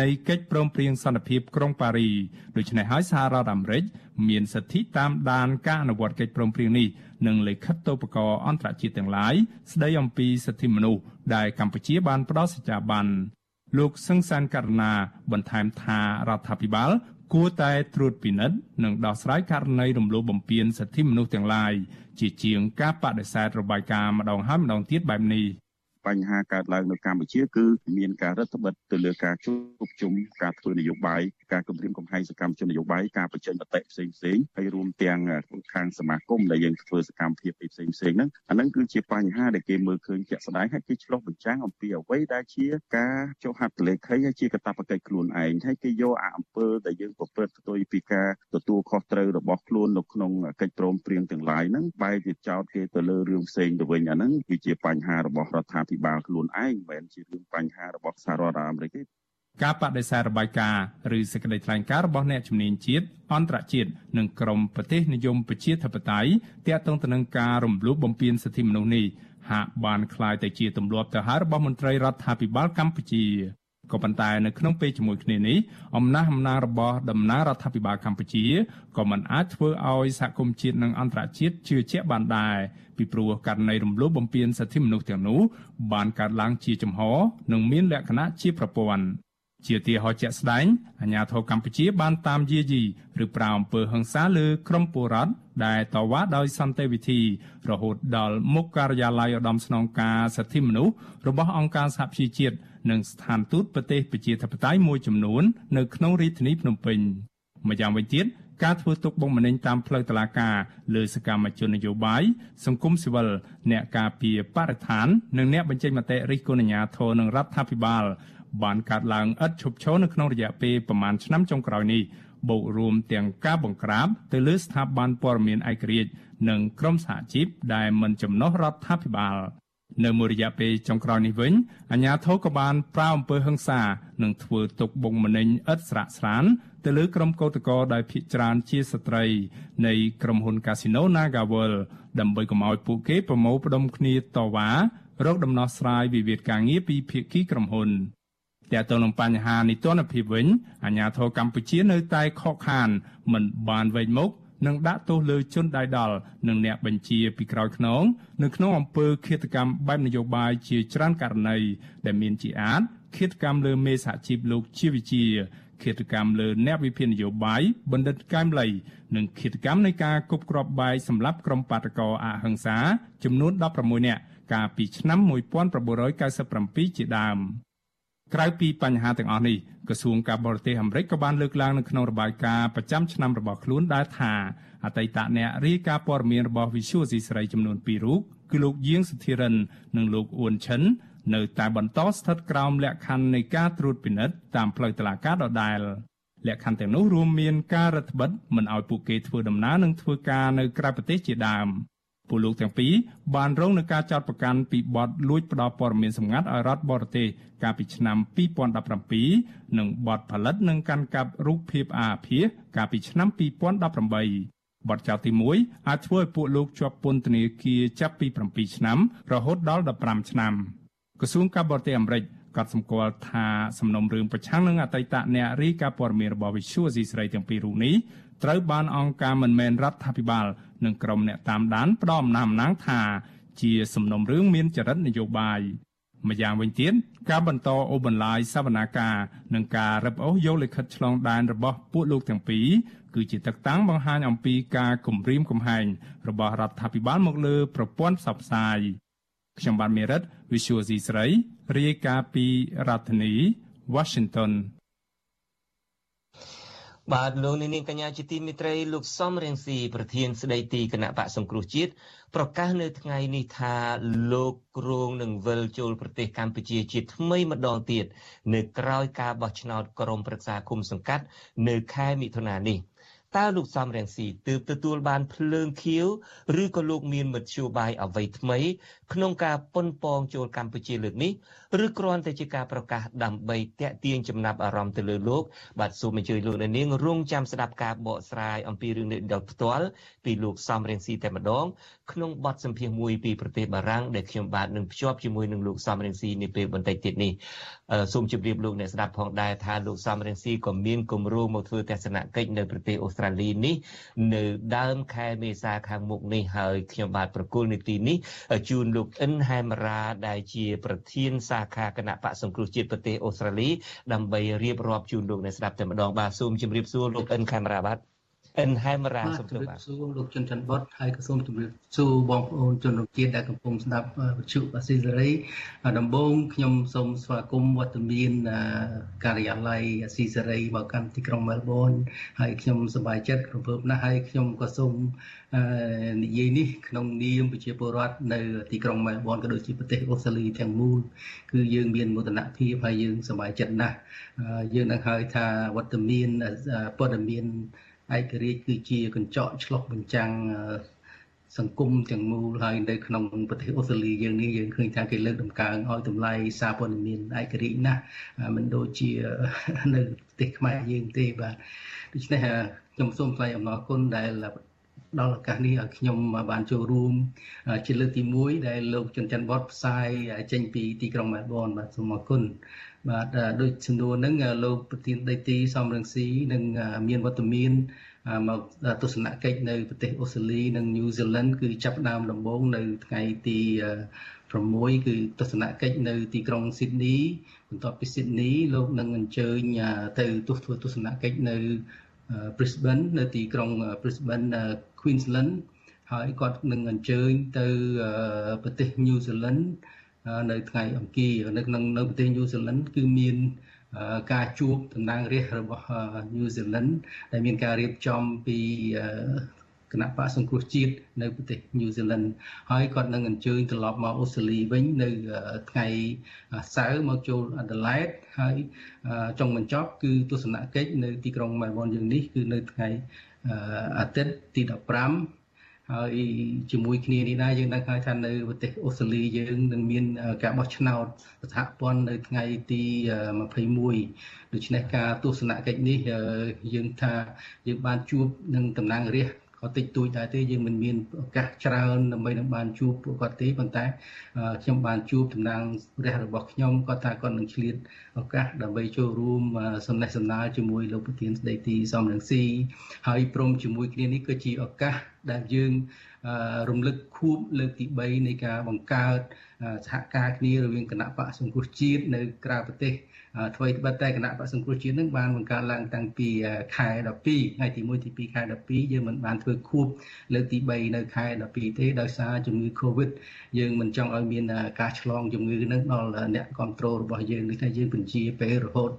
នៃកិច្ចព្រមព្រៀងសន្តិភាពក្រុងប៉ារីដូច្នេះហើយសហរដ្ឋអាមេរិកមានសិទ្ធិតាមដានការអនុវត្តកិច្ចព្រមព្រៀងនេះនិងលិខិតតូបករអន្តរជាតិទាំងឡាយស្ដីអំពីសិទ្ធិមនុស្សដែលកម្ពុជាបានផ្ដល់សច្ចាប័នលោកសឹងសានករណាបន្ថែមថារដ្ឋាភិបាល គួរតែត្រួតពិនិត្យនិងដោះស្រាយករណីរំលោភបំពានសិទ្ធិមនុស្សទាំងឡាយជាជាងការបដិសេធរបាយការណ៍ម្ដងហើយម្ដងទៀតបែបនេះ បញ្ហាកើតឡើងនៅកម្ពុជាគឺមានការរដ្ឋបិទទៅលើការជួបជុំការធ្វើនយោបាយការគម្រាមកំហែងសកម្មជននយោបាយការបញ្ចេញមតិផ្សេងផ្សេងហើយរួមទាំងខាងសមាគមដែលយើងធ្វើសកម្មភាពផ្សេងផ្សេងហ្នឹងអាហ្នឹងគឺជាបញ្ហាដែលគេមើលឃើញជាក់ស្ដែងហើយគេឆ្លុះបញ្ចាំងអំពីអ្វីដែលជាការចុះហត្ថលេខីហើយជាកាតព្វកិច្ចខ្លួនឯងហើយគេយកអាអំពើដែលយើងប្រព្រឹត្តផ្ទុយពីការទទួលខុសត្រូវរបស់ខ្លួននៅក្នុងកិច្ចព្រមព្រៀងទាំងឡាយហ្នឹងបែរជាចោទគេទៅលើរឿងផ្សេងទៅវិញអាហ្នឹងគឺជាបញ្ហារបស់រដ្ឋាភិបាលខ្លួនឯងមិនមែនជារឿងបញ្ហារបស់សហរដ្ឋអាមេរិកទេការបដិសេធរបាយការណ៍ឬសេចក្តីថ្លែងការណ៍របស់អ្នកជំនាញជាតិអន្តរជាតិនិងក្រមប្រទេសនិយមប្រជាធិបតេយ្យទាក់ទងទៅនឹងការរំលោភបំពានសិទ្ធិមនុស្សនេះហាក់បានคล้ายទៅជាទម្លាប់ទៅហើយរបស់មន្ត្រីរដ្ឋាភិបាលកម្ពុជា ក៏ប៉ុន្តែនៅក្នុងពេលជាមួយគ្នានេះអំណះអំណាងរបស់ដំណើររដ្ឋាភិបាលកម្ពុជាក៏មិនអាចធ្វើឲ្យសហគមន៍ជាតិនិងអន្តរជាតិជឿជាក់បានដែរពីព្រោះករណីរំលោភបំពានសិទ្ធិមនុស្សទាំងនោះបានកើតឡើងជាចំហ និងមានលក្ខណៈជាប្រព័ន្ធ ជាទីហោជាក់ស្ដែងអាញាធរកម្ពុជាបានតាមយាយីឬប្រាអំពើហិង្សាលើក្រុមពលរដ្ឋដែលតវ៉ាដោយសន្តិវិធីរហូតដល់មុខការិយាល័យឧត្តមស្នងការសិទ្ធិមនុស្សរបស់អង្គការសហប្រជាជាតិនិងស្ថានទូតប្រទេសប្រជាធិបតេយ្យមួយចំនួននៅក្នុងរាជធានីភ្នំពេញម្យ៉ាងវិញទៀតការធ្វើទុកបុកម្នេញតាមផ្លូវតុលាការលើសកម្មជននយោបាយសង្គមស៊ីវិលអ្នកការពារបរិស្ថាន និងអ្នកបញ្ចេញមតិរិះគន់អាជ្ញាធរនិងរដ្ឋាភិបាល បានកើតឡើងឥតឈប់ឈរនៅក្នុងរយៈពេលប្រមាណឆ្នាំចុងក្រោយនេះបូករួមទាំងការបង្ក្រាបទៅលើស្ថាប័នព័ត៌មានឯករាជ្យនិងក្រុមសហជីពដែលមិនចំណុះរដ្ឋាភិបាល នៅមួយរយៈពេលចុងក្រោយនេះវិញអាជ្ញាធរក៏បានប្រើអំពើហិង្សានិងធ្វើទុកបុកម្នេញឥតស្រាកស្រានទៅលើក្រុមកោតក្រដែលភ័យច្រើនជាស្ត្រី នៃក្រុមហ៊ុន Casino NagaWorld ដើម្បីកុំឲ្យពួកគេប្រមូលផ្ដុំគ្នាតវ៉ារកដំណោះស្រាយវិវាទការងារពីភាគីក្រុមហ៊ុន តែទៅនឹងបញ្ហានីតិរដ្ឋភាពវិញអាជ្ញាធរកម្ពុជានៅតែខកខាន មិនបានវែងមុខនិងដាក់ទោសលើជនដៃដល់និងអ្នកបញ្ជាពីក្រោយខ្នងនៅក្នុងអំពើឃាតកម្មបែបនយោបាយជាច្រើនករណីដែលមានជាអាចឃាតកម្មលើមេសហជីពលោកជាវិជាឃាតកម្មលើអ្នកវិភាគនយោបាយបណ្ឌិតកែមលីនិងឃាតកម្មនៃការគប់គ្រាប់បែកសម្រាប់ក្រុមបាតកោអហិង្សាចំនួន16នាក់កាលពីឆ្នាំ1997ជាដើម។ ក្រៅពីបញ្ហាទាំងអស់នេះក្រសួងការបរទេសអាមេរិកក៏បានលើកឡើងនៅក្នុងរបាយការណ៍ប្រចាំឆ្នាំរបស់ខ្លួនដែលថាអតីតអ្នករាយការណ៍ព័ត៌មានរបស់ Visual C ស្រីចំនួន2រូបគឺលោកយាងសុធិរិន និងលោកអ៊ួនឈិននៅតែបន្តស្ថិតក្រោមលក្ខខណ្ឌនៃការត្រួតពិនិត្យតាមផ្លូវតុលាការដដែលលក្ខខណ្ឌទាំងនោះរួមមានការរដ្ឋបិទមិនឲ្យពួកគេធ្វើដំណើរនិងធ្វើការនៅក្រៅប្រទេសជាដើម ពលលោកទាំងពីរបានរងនឹងការចោទប្រកាន់ពីបទលួចផ្ដោតព័ត៌មានសម្ងាត់ឲ្យរដ្ឋបរទេសកាលពីឆ្នាំ2017និងបទផលិតនិងកាន់កាប់រូបភាពអាភាសកាលពីឆ្នាំ2018បទចោទទី1អាចធ្វើឲ្យពួកលោកជាប់ពន្ធនាគារចាប់ពី7ឆ្នាំរហូតដល់15ឆ្នាំក្រសួងការបរទេសអាមេរិកក៏សម្គាល់ថាសំណុំរឿងប្រឆាំងនឹងអតីតអ្នករាយការណ៍ព័ត៌មានរបស់ Visual ស៊ីស្រីទាំងពីររូបនេះ ត្រូវបានអង្គការមិនមែនរដ្ឋាភិបាលនិងក្រុមអ្នកតាមដានផ្ដំអំណះអំណាងថាជាសំណុំរឿងមានចរិតនយោបាយម្យ៉ាងវិញទៀតការបន្តអូបន្លាយសវនាការនិងការរឹបអូសយកលិខិតឆ្លងដែនរបស់ពួកលោកទាំងពីរគឺជាទឹកតាំងបង្ហាញអំពីការគំរាមកំហែងរបស់រដ្ឋាភិបាលមកលើប្រព័ន្ធផ្សព្វផ្សាយខ្ញុំបានមេរិត Visual C ស្រីរាយការណ៍ពីរដ្ឋធានី Washington បាទលោកនាងកញ្ញាជាទីមេត្រីលោកសំរៀងស៊ីប្រធានស្ដីទីគណៈបកសង្គ្រោះជាតិប្រកាសនៅថ្ងៃនេះថាលោកគ្រងនឹងវិលចូលប្រទេសកម្ពុជាជាថ្មីម្ដងទៀតនៅក្រៅការបោះឆ្នោតក្រុមប្រឹក្សាគុំសង្កាត់ នៅខែមិថុនានេះ។ តើលោកសំរងស៊ីទើបទទួលបានភ្លើងខៀវឬក៏លោកមានមធ្យោបាយអ្វីថ្មី ក្នុងការប៉ុនប៉ងចូលកម្ពុជាលើកនេះឬគ្រាន់តែជាការប្រកាសដើម្បីតាក់ទាញចំណាប់អារម្មណ៍ទៅលើលោក បាទសូមអញ្ជើញលោកនាងរងចាំស្ដាប់ការបកស្រាយអំពីរឿងនេះដល់ផ្ទាល់ពីលោកសំរងស៊ីតែម្ដងក្នុងបទសម្ភាសន៍មួយពីប្រទេសបារាំងដែលខ្ញុំបាទនឹងភ្ជាប់ជាមួយនឹងលោកសំរងស៊ីនាពេលបន្តិចទៀតនេះសូមជម្រាបលោកអ្នកស្ដាប់ផងដែរថាលោកសំរងស៊ីក៏មានគម្រោងមកធ្វើទស្សនកិច្ចនៅប្រទេសអូស្ត្រាលីនេះ នៅដើមខែមេសាខាងមុខនេះហើយខ្ញុំបាទប្រគល់នីតិនេះជូនលោកអិនហែមរ៉ាដែលជា ប្រធានសាខាគណៈបកសង្គ្រោះជាតិប្រទេសអូស្ត្រាលីដើម្បីរៀបរាប់ជូនលោកអ្នកស្ដាប់តែម្ដងបាទសូមជម្រាបសួរលោកអិនខេមរ៉ាបាទ អិនហែមរ៉ាសូមជម្រាបសួរលោកជុនច័ន្ទបុតហើយក៏សូមជម្រាបសួរបងប្អូនជនរួមជាតិដែលកំពុងស្ដាប់វិទ្យុបាស៊ីសេរីដំបូងខ្ញុំសូមស្វាគមន៍វត្តមានការិយាល័យអាស៊ីសេរីមកកាន់ទីក្រុងមែលប៊នហើយខ្ញុំសប្បាយចិត្តរំភើបណាស់ហើយខ្ញុំក៏សូមនិយាយនេះក្នុងនាមប្រជាពលរដ្ឋនៅទីក្រុងមែលប៊នក៏ដូចជាប្រទេសអូស្ត្រាលីទាំងមូលគឺយើងមានមោទនភាពហើយយើងសប្បាយចិត្តណាស់យើងនឹងហើយថាវត្តមានព័ត៌មាន ឯករាជ្យគឺជាកញ្ចក់ឆ្លុះបញ្ចាំងសង្គមទាំងមូលហើយនៅក្នុងប្រទេសអូស្ត្រាលីយើងនេះយើងឃើញថាគេលើកដំកើងឲ្យតម្លៃសារព័ត៌មានឯករាជ្យណាស់មិនដូចជានៅប្រទេសខ្មែរយើងទេបាទដូច្នេះខ្ញុំសូមថ្លែងអំណរគុណដែលដល់ឱកាសនេះឲ្យខ្ញុំបានចូលរួមជាលើកទី1ដែលលោកចន្ទច័ន្ទបតផ្សាយចេញពីទីក្រុងមែលប៊នបាទសូមអរគុណ បាទដូចសំណួរហ្នឹងលោកប្រធានដីទីសំរងស៊ីនឹងមានវត្តមានមកទស្សនកិច្ចនៅប្រទេសអូស្ត្រាលីនិងញូហ្សេឡង់គឺចាប់ផ្ដើមដំបូងនៅថ្ងៃទី6គឺទស្សនកិច្ចនៅទីក្រុងស៊ីដនីបន្ទាប់ពីស៊ីដនីលោកនឹងអញ្ជើញទៅទស្សធ្វើទស្សនកិច្ចនៅ Brisbane នៅទីក្រុង Brisbane Queensland ហើយគាត់នឹងអញ្ជើញទៅប្រទេស New Zealand នៅថ្ងៃអង្គារនៅក្នុងនៅប្រទេសញូហ្សេឡង់គឺមានការជួបតំណាងរាស្ត្ររបស់ញូហ្សេឡង់ដែលមានការរៀបចំពីគណៈបកសង្គ្រោះជាតិនៅប្រទេសញូហ្សេឡង់ហើយគាត់នឹងអញ្ជើញត្រឡប់មកអូស្ត្រាលីវិញនៅថ្ងៃសៅរ៍មកចូលអាដាលេដហើយចុងបញ្ចប់គឺទស្សនកិច្ចនៅទីក្រុងមែលប៊នយើងនេះគឺនៅថ្ងៃអាទិត្យទី15 ហើយជាមួយគ្នានេះដែរយើងដឹងហើយថានៅប្រទេសអូស្ត្រាលីយើងនឹងមានការបោះឆ្នោតសហព័ន្ធនៅថ្ងៃទី21ដូច្នេះការទស្សនកិច្ចនេះយើងថាយើងបានជួបនឹងតំណាងរាស្ត្រក៏ តិចតួចដែរទេយើងមិនមានឱកាសច្រើនដើម្បីនឹងបានជួបពួកគាត់ទេប៉ុន្តែខ្ញុំបានជួបតំណាងរះរបស់ខ្ញុំគាត់ថាគាត់នឹងឆ្លៀតឱកាសដើម្បីចូលរួមសំណេះសំណាលជាមួយលោកប្រធានស្ដីទីសំរងស៊ីហើយព្រមជាមួយគ្នានេះគឺជាឱកាសដែលយើងរំលឹកខួបលើកទី3នៃការបង្កើតសហការគ្នារវាងគណៈបកសង្គ្រោះជាតិនៅក្រៅប្រទេស អ្វីត្បិតតែគណៈបក្សសង្គ្រោះជាតិនឹងបានបង្កើតឡើងតាំងពីខែ12ថ្ងៃទី1ទី2ខែ12យើងមិនបានធ្វើខួបលើកទី3នៅខែ12ទេដោយសារជំងឺ Covid យើងមិនចង់ឲ្យមានការឆ្លងជំងឺនឹងដល់អ្នកគ្រប់គ្រងរបស់យើងនេះថាយើងបញ្ជាពេលរហូត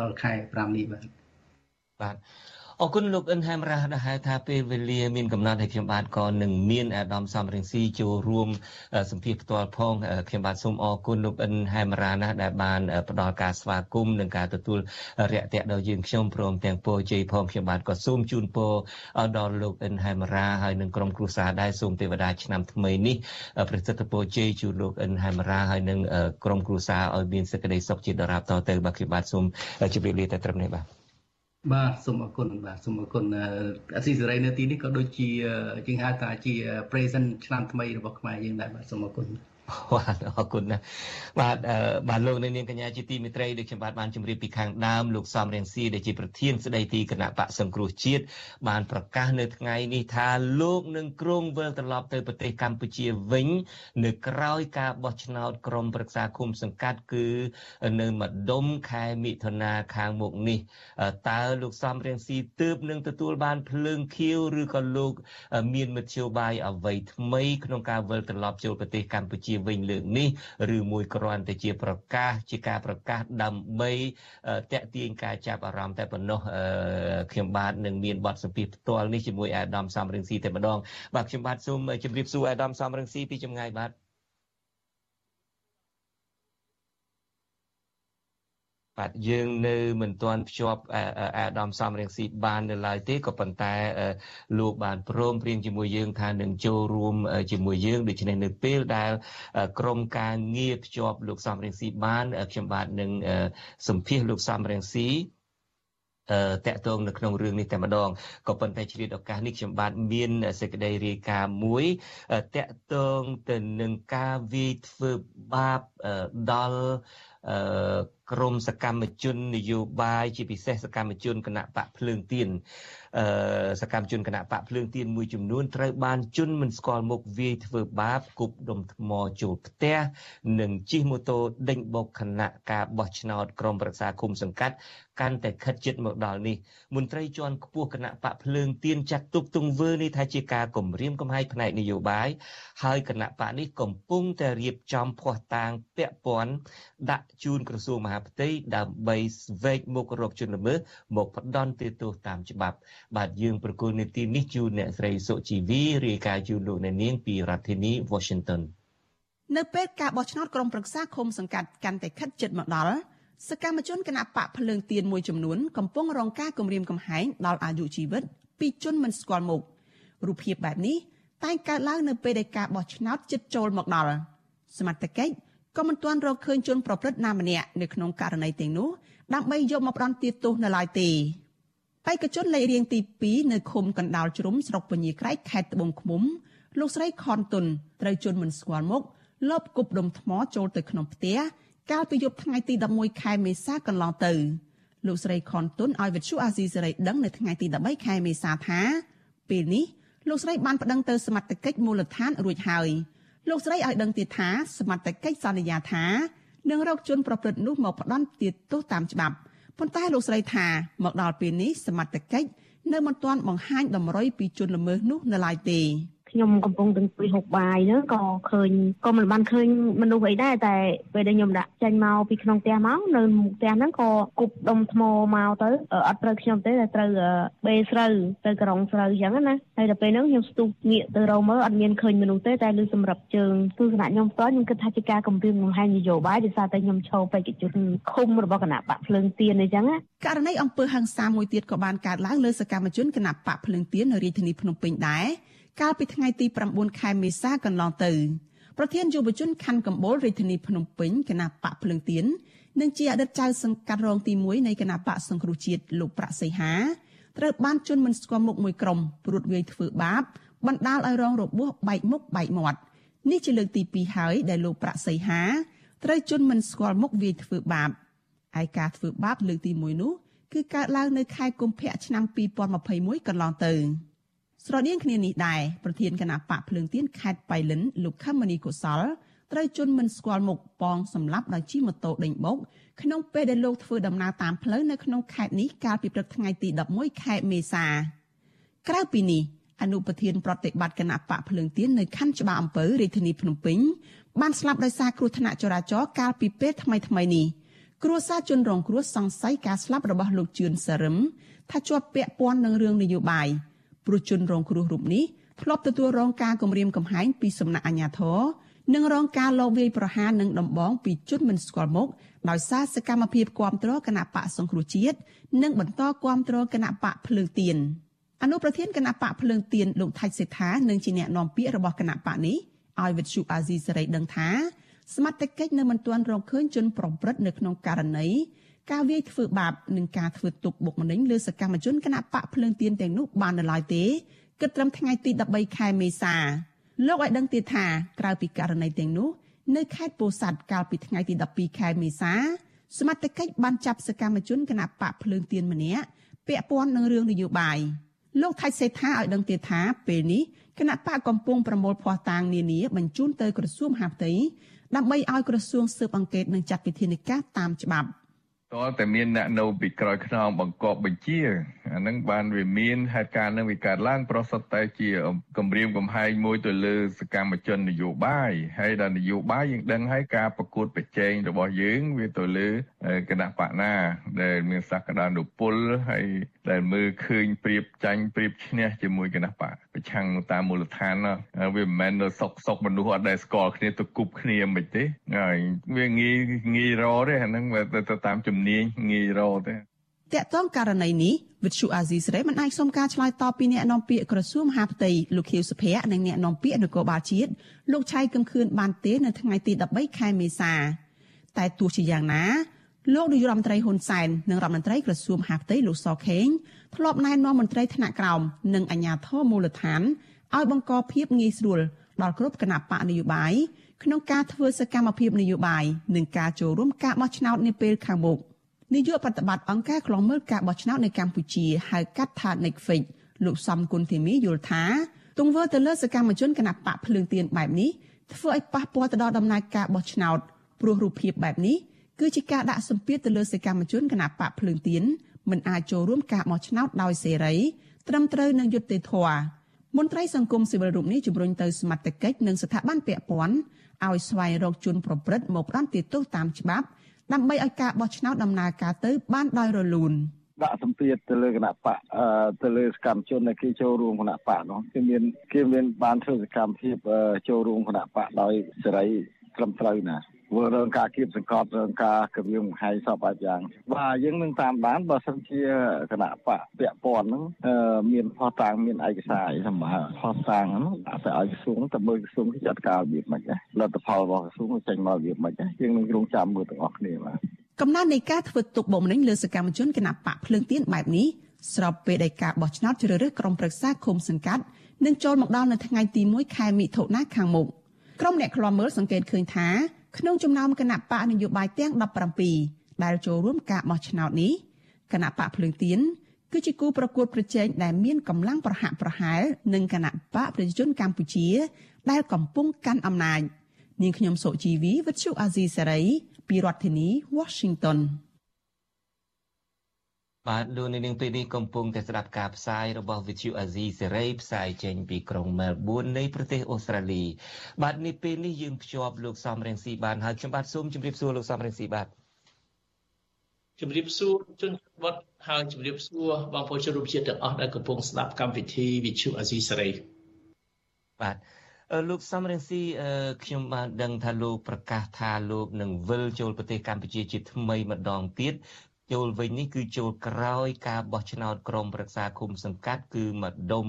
ដល់ខែ5នេះបាទបាទ អរគុណលោកអិនហាមរ៉ាដែលហៅថាពេលវេលាមានកំណត់ឲ្យខ្ញុំបាទក៏នឹងមានអាដាមសំរងស៊ីចូលរួមសម្ភាសផ្ទាល់ផងខ្ញុំបាទសូមអរគុណលោកអិនហាមរ៉ាណាស់ដែលបានផ្ដល់ការស្វាគមន៍និងការទទួលរាក់ទាក់ដល់យើងខ្ញុំព្រមទាំងពរជ័យផងខ្ញុំបាទក៏សូមជូនពរដល់លោកអិនហាមរ៉ាហើយនិងក្រុមគ្រួសារដែរសូមទេវតាឆ្នាំថ្មីនេះប្រសិទ្ធពរជ័យជូនលោកអិនហាមរ៉ាហើយនិងក្រុមគ្រួសារឲ្យមានសេចក្តីសុខជាដរាបតទៅបាទខ្ញុំបាទសូមជម្រាបលាតែត្រឹមនេះបាទ បាទសូមអរគុណបាទសូមអរគុណអសីសេរីនៅទីនេះក៏ដូចជាជាងហៅថាជា present ឆ្នាំថ្មីរបស់ខ្មែរយើងដែរបាទសូមអរគុណបាទ អរគុណណាស់បាទបាទលោកនៅនាងកញ្ញាជាទីមេត្រីដូចខ្ញុំបាទបានជម្រាបពីខាងដើមលោកសំរៀងស៊ីដែលជាប្រធានស្ដីទីគណៈបកសង្គ្រោះជាតិបានប្រកាសនៅថ្ងៃនេះថាលោកនឹងគ្រងវិលត្រឡប់ទៅប្រទេសកម្ពុជាវិញ នៅក្រៅការបោះឆ្នោតក្រុមប្រឹក្សាគុំសង្កាត់គឺនៅម្ដុំខែមិថុនាខាងមុខនេះតើលោកសំរៀងស៊ីទើបនឹងទទួលបានភ្លើងខៀវឬក៏លោក មានមធ្យោបាយអ្វីថ្មីក្នុងការវិលត្រឡប់ចូលប្រទេសកម្ពុជាវិញលើកនេះឬមួយគ្រាន់តែជាប្រកាសជាការប្រកាសដើម្បីតេទៀងការចាប់អារម្មណ៍តែប៉ុណ្ណោះខ្ញុំបាទនឹងមានបទសម្ភាសផ្ទាល់នេះជាមួយអាដាមសំរងស៊ីតែម្ដងបាទខ្ញុំបាទសូមជម្រាបសួរអាដាមសំរងស៊ីពីចម្ងាយបាទ បាទយើងនៅមិនទាន់ភ្ជាប់អាដាមសំរៀងស៊ីបាននៅឡើយទេក៏ប៉ុន្តែលោកបានព្រមព្រៀងជាមួយយើងថានឹងចូលរួមជាមួយយើងដូច្នេះនៅពេលដែលក្រុមការងារភ្ជាប់លោកសំរៀងស៊ីបានខ្ញុំបាទនឹងសម្ភាសលោកសំរៀងស៊ីតកតងនៅក្នុងរឿងនេះតែម្ដងក៏ប៉ុន្តែជ្រាបឱកាសនេះខ្ញុំបាទមានសេចក្តីរាយការណ៍មួយតកតងទៅនឹងការវាយធ្វើបាបដល់ ក្រមសកម្មជននយោបាយជាពិសេសសកម្មជនគណៈបកភ្លើងទៀនសកម្មជនគណៈបកភ្លើងទៀនមួយចំនួនត្រូវបានជន់មិនស្គាល់មុខវាយធ្វើបាបគប់ដុំថ្មចូលផ្ទះនិងជិះម៉ូតូដេញបោកគណៈការបោះឆ្នោតក្រុមប្រឹក្សាគុំសង្កាត់កាន់តែខិតជិតមកដល់នេះមន្ត្រីជាន់ខ្ពស់គណៈបកភ្លើងទៀនចាត់ទុកទង្វើនេះថាជាការគំរាមកំហែងផ្នែកនយោបាយហើយគណៈបកនេះកំពុងតែរៀបចំភ័ស្តុតាងពាក់ព័ន្ធដាក់ជូនក្រសួងមហាផ្ទៃដើម្បីស្វែកមុខរកជនល្មើសមកផ្ដន់ទោសតាមច្បាប់ បាទយើងប្រគល់នីតិនេះជូនអ្នកស្រីសុជីវីរាយការណ៍ជូនលោកអ្នកនាងពីរដ្ឋធានី Washington នៅពេលការបោះឆ្នោតក្រុមប្រឹក្សាឃុំសង្កាត់កាន់តែខិតជិតមកដល់សកម្មជនគណៈបកភ្លើងទៀនមួយចំនួនកំពុងរងការគំរាមកំហែងដល់អាយុជីវិតពីជនមិនស្គាល់មុខរូបភាពបែបនេះតែងកើតឡើងនៅពេលដែលការបោះឆ្នោតជិតចូលមកដល់សមត្ថកិច្ច ក៏មិនទាន់រកឃើញជនប្រព្រឹត្តណាម្នាក់នៅក្នុងករណីទាំងនោះដើម្បីយកមកផ្ដន្ទាទោសនៅឡើយទេបេក្ខជនលេខរៀងទី2នៅឃុំកណ្ដាលជ្រុំស្រុកពញាក្រែកខេត្តត្បូងឃ្មុំលោកស្រីខនតុនត្រូវជន់មិនស្គាល់មុខលបគប់ដុំថ្មចូលទៅក្នុងផ្ទះកាលពីយប់ថ្ងៃទី11ខែមេសាកន្លងទៅលោកស្រីខនតុនឲ្យវិទ្យុអាស៊ីសេរីដឹងនៅថ្ងៃទី13ខែមេសាថាពេលនេះលោកស្រីបានប្តឹងទៅសមត្ថកិច្ចមូលដ្ឋានរួចហើយ លោកស្រីឲ្យដឹងទៀតថាសមត្ថកិច្ចសន្យាថានឹងរកជនប្រព្រឹត្តនោះមកផ្ដន់ទោសតាមច្បាប់ប៉ុន្តែលោកស្រីថាមកដល់ពេលនេះសមត្ថកិច្ចនៅមិនទាន់បង្ហាញតម្រុយពីជនល្មើសនោះនៅឡើយទេ ខ្ញុំកំពុងទាំងពីហុកបាយហ្នឹងក៏ឃើញក៏មិនបានឃើញមនុស្សអីដែរតែពេលដែលខ្ញុំដាក់ចេញមកពីក្នុងផ្ទះមកនៅមុខផ្ទះហ្នឹងក៏គប់ដុំថ្មមកទៅអត់ត្រូវខ្ញុំទេតែត្រូវបេស្រូវទៅក្រុងស្រូវអញ្ចឹងណាហើយដល់ពេលហ្នឹងខ្ញុំស្ទុះងាកទៅរកមើលអត់មានឃើញមនុស្សទេតែលើសម្រាប់ជើងទស្សនៈខ្ញុំផ្ទាល់ខ្ញុំគិតថាជាការគម្រាមកំហែងនយោបាយដោយសារតែខ្ញុំឈរបេក្ខជនឃុំរបស់គណៈបកភ្លើងទៀនអញ្ចឹងណាករណីអំពើហិង្សាមួយទៀតក៏បានកើតឡើងលើសកម្មជនគណៈបកភ្លើងទៀននៅរាជធានីភ្នំពេញដែរ កាលពីថ្ងៃទី9ខែមេសាកន្លងទៅប្រធានយុវជនខណ្ឌកម្ពូលរាជធានីភ្នំពេញគណៈបកភ្លឹងទៀននិងជាអតីតចៅសង្កាត់រងទី1នៃគណៈបកសង្គ្រោះជាតិលោកប្រាក់សីហាត្រូវបានជន់មិនស្គាល់មុខមួយក្រុមព្រួតវាយធ្វើបាបបណ្ដាលឲ្យរងរបួសបែកមុខបែកមាត់នេះជាលើកទី2ហើយដែលលោកប្រាក់សីហាត្រូវជន់មិនស្គាល់មុខវាយធ្វើបាបឯការធ្វើបាបលើកទី1នោះគឺកើតឡើងនៅខែកុម្ភៈឆ្នាំ2021កន្លងទៅ។ ស្រដៀងគ្នានេះដែរប្រធានគណៈបកភ្លើងទៀនខេត្តបៃលិនលោកខមនីកុសលត្រូវជន់មិនស្គាល់មុខប៉ងសម្លាប់ដោយជិះម៉ូតូដេញបោកក្នុងពេលដែលលោកធ្វើដំណើរតាមផ្លូវនៅក្នុងខេត្តនេះកាលពីព្រឹកថ្ងៃទី11ខែមេសាក្រៅពីនេះអនុប្រធានប្រតិបត្តិគណៈបកភ្លើងទៀននៅខណ្ឌច្បារអំពៅរាជធានីភ្នំពេញបានស្លាប់ដោយសារគ្រោះថ្នាក់ចរាចរណ៍កាលពីពេលថ្មីថ្មីនេះគ្រួសារជនរងគ្រោះសង្ស័យការស្លាប់របស់លោកជឿនសរឹមថាជាប់ពាក់ព័ន្ធនឹងរឿងនយោបាយ ព្រោះជនរងគ្រោះរូបនេះធ្លាប់ទទួលរងការគំរាមកំហែងពីសំណាក់អាជ្ញាធរនិងរងការលបវាយប្រហារនឹងដំបងពីជនមិនស្គាល់មុខដោយសារសកម្មភាពគាំទ្រគណៈបកសង្គ្រោះជាតិនិងបន្តគាំទ្រគណៈបកភ្លើងទៀនអនុប្រធានគណៈបកភ្លើងទៀនលោកថៃសេដ្ឋានិងជាអ្នកនាំពាក្យរបស់គណៈបកនេះឲ្យវិទ្យុអាស៊ីសេរីដឹងថាសមត្ថកិច្ចនៅមិនទាន់រកឃើញជនប្រព្រឹត្តនៅក្នុងករណី ការវាយធ្វើបាបនិងការធ្វើទុកបុកម្នេញលើសកម្មជនគណៈបកភ្លើងទៀនទាំងនោះបាននៅឡើយទេគិតត្រឹមថ្ងៃទី13ខែមេសាលោកឲ្យដឹងទៀតថាក្រៅពីករណីទាំងនោះនៅខេត្តពោធិ៍សាត់កាលពីថ្ងៃទី12ខែមេសាសមត្ថកិច្ចបានចាប់សកម្មជនគណៈបកភ្លើងទៀនម្នាក់ពាក់ព័ន្ធនឹងរឿងនយោបាយលោកថៃសេដ្ឋាឲ្យដឹងទៀតថាពេលនេះគណៈបកកំពុងប្រមូលភ័ស្តុតាងនានាបញ្ជូនទៅក្រសួងមហាផ្ទៃដើម្បីឲ្យក្រសួងស៊ើបអង្កេតនិងចាត់វិធានការតាមច្បាប់ តើតែមានអ្នកនៅពីក្រោយខ្នងបង្កប់បញ្ជាអានឹងបានវាមានហេតុការណ៍នឹងវាកើតឡើងប្រសិទ្ធតែជាគម្រាមកំហែងមួយទៅលើសកម្មជននយោបាយហើយដល់នយោបាយយើងដឹងហើយការប្រកួតប្រជែងរបស់យើងវាទៅលើគណៈបកណាដែលមានសក្តានុពលហើយដែលមើលឃើញប្រៀបចាញ់ប្រៀបឈ្នះជាមួយគណៈបកប្រឆាំងតាមមូលដ្ឋានវាមិនមែននៅសុកសុកមនុស្សអត់ដែលស្គាល់គ្នាទៅគប់គ្នាមិនទេហើយវាងាយងាយរទេអាហ្នឹងវាទៅតាមជំនាញងាយរទេតកតងករណីនេះវិទ្យុអាស៊ីសេរីមិនអាចសុំការឆ្លើយតបពីអ្នកនាំពាក្យក្រសួងមហាផ្ទៃលោកខៀវសុភ័ក្រនិងអ្នកនាំពាក្យនគរបាលជាតិលោកឆៃកឹមខឿនបានទេនៅថ្ងៃទី13ខែមេសាតែទោះជាយ៉ាងណា លោកនាយរដ្ឋមន្ត្រីហ៊ុនសែននិងរដ្ឋមន្ត្រីក្រសួងមហាផ្ទៃលោកសខេងធ្លាប់ណែនាំមន្ត្រីថ្នាក់ក្រោមនិងអាជ្ញាធរមូលដ្ឋានឲ្យបង្កភាពងាយស្រួលដល់គ្រប់គណៈបកនយោបាយក្នុងការធ្វើសកម្មភាពនយោបាយនិងការចូលរួមការបោះឆ្នោតនាពេលខាងមុខនាយកប្រតិបត្តិអង្គការខ្លងមើលការបោះឆ្នោតនៅកម្ពុជាហៅកាត់ថា Netflix លោកសំគុណធីមីយល់ថាទង្វើទៅលើសកម្មជនគណបកភ្លើងទៀនបែបនេះធ្វើឲ្យប៉ះពាល់ទៅដល់ដំណើរការបោះឆ្នោតព្រោះរូបភាពបែបនេះ គឺជាការដាក់សម្ពាធទៅលើសកម្មជនគណបកភ្លើងទៀនមិនអាចចូលរួមការបោះឆ្នោតដោយសេរីត្រឹមត្រូវនឹងយុត្តិធម៌មន្ត្រីសង្គមស៊ីវិលរូបនេះជំរុញទៅសមត្ថកិច្ចនិងស្ថាប័នពាក់ព័ន្ធឲ្យស្វែងរកជនប្រព្រឹត្តមកផ្ដន្ទាទោសតាមច្បាប់ ដើម្បីឲ្យការបោះឆ្នោតដំណើរការទៅបានដោយរលូនដាក់សម្ពាធទៅលើគណៈបកទៅលើសកម្មជនដែលគេចូលរួមគណៈបកនោះគេមានគេមានបានធ្វើសកម្មភាពចូលរួមគណៈបកដោយសេរីត្រឹមត្រូវណា ធ្វើរឿងការគៀបសង្កត់រឿងការគម្រាមកំហែងសពបែបយ៉ាងបាទយើងនឹងតាមដានបើសិនជាគណៈបកពាក់ព័ន្ធហ្នឹងមានផុសតាងមានឯកសារអីសម្រាប់ផុសតាងហ្នឹងដាក់ទៅឲ្យក្រសួងទៅមើលក្រសួងគេចាត់ការរបៀបម៉េចដែរលទ្ធផលរបស់ក្រសួងចេញមករបៀបម៉េចដែរយើងនឹងរងចាំមើលទាំងអស់គ្នាបាទកំណត់នៃការធ្វើទុកបុកម្នេញលើសកម្មជនគណៈបកភ្លើងទៀនបែបនេះស្របពេលដែលការបោះឆ្នោតជ្រើសរើសក្រុមប្រឹក្សាឃុំសង្កាត់នឹងចូលមកដល់នៅថ្ងៃទី1ខែមិថុនាខាងមុខក្រុមអ្នកខ្លាំមើលសង្កេតឃើញថា ក្នុងចំណោមគណៈបកនយោបាយទាំង17ដែលចូលរួមការបោះឆ្នោតនេះគណៈបកភ្លើងទៀនគឺជាគូប្រកួតប្រជែងដែលមានកម្លាំងប្រហាក់ប្រហែលនឹងគណៈបកប្រជាជនកម្ពុជា ដែលកំពុងកាន់អំណាចនាងខ្ញុំសុជីវីវិទ្យុអាស៊ីសេរីពីរដ្ឋធានី Washington បាទលោកនាងពេលនេះកំពុងតែស្ដាប់ការផ្សាយរបស់ Vithu Azizi សេរីផ្សាយចេញពីក្រុង Melbourne នៃប្រទេសអូស្ត្រាលីបាទនេះពេលនេះយើងភ្ជាប់លោកសំរងស៊ីបានហើយខ្ញុំបាទសូមជម្រាបសួរលោកសំរងស៊ីបាទជម្រាបសួរជនវត្តហើយជម្រាបសួរបងប្អូនជនរួមជាតិទាំងអស់ដែលកំពុងស្ដាប់កម្មវិធី Vithu Azizi សេរីបាទលោកសំរងស៊ីខ្ញុំបានដឹងថាលោកប្រកាសថាលោកនឹងវិលចូលប្រទេសកម្ពុជាជាថ្មីម្ដងទៀត ចូលវិញនេះគឺចូលក្រោយការបោះឆ្នោតក្រុមប្រឹក្សាគុំសង្កាត់គឺម្ដុំ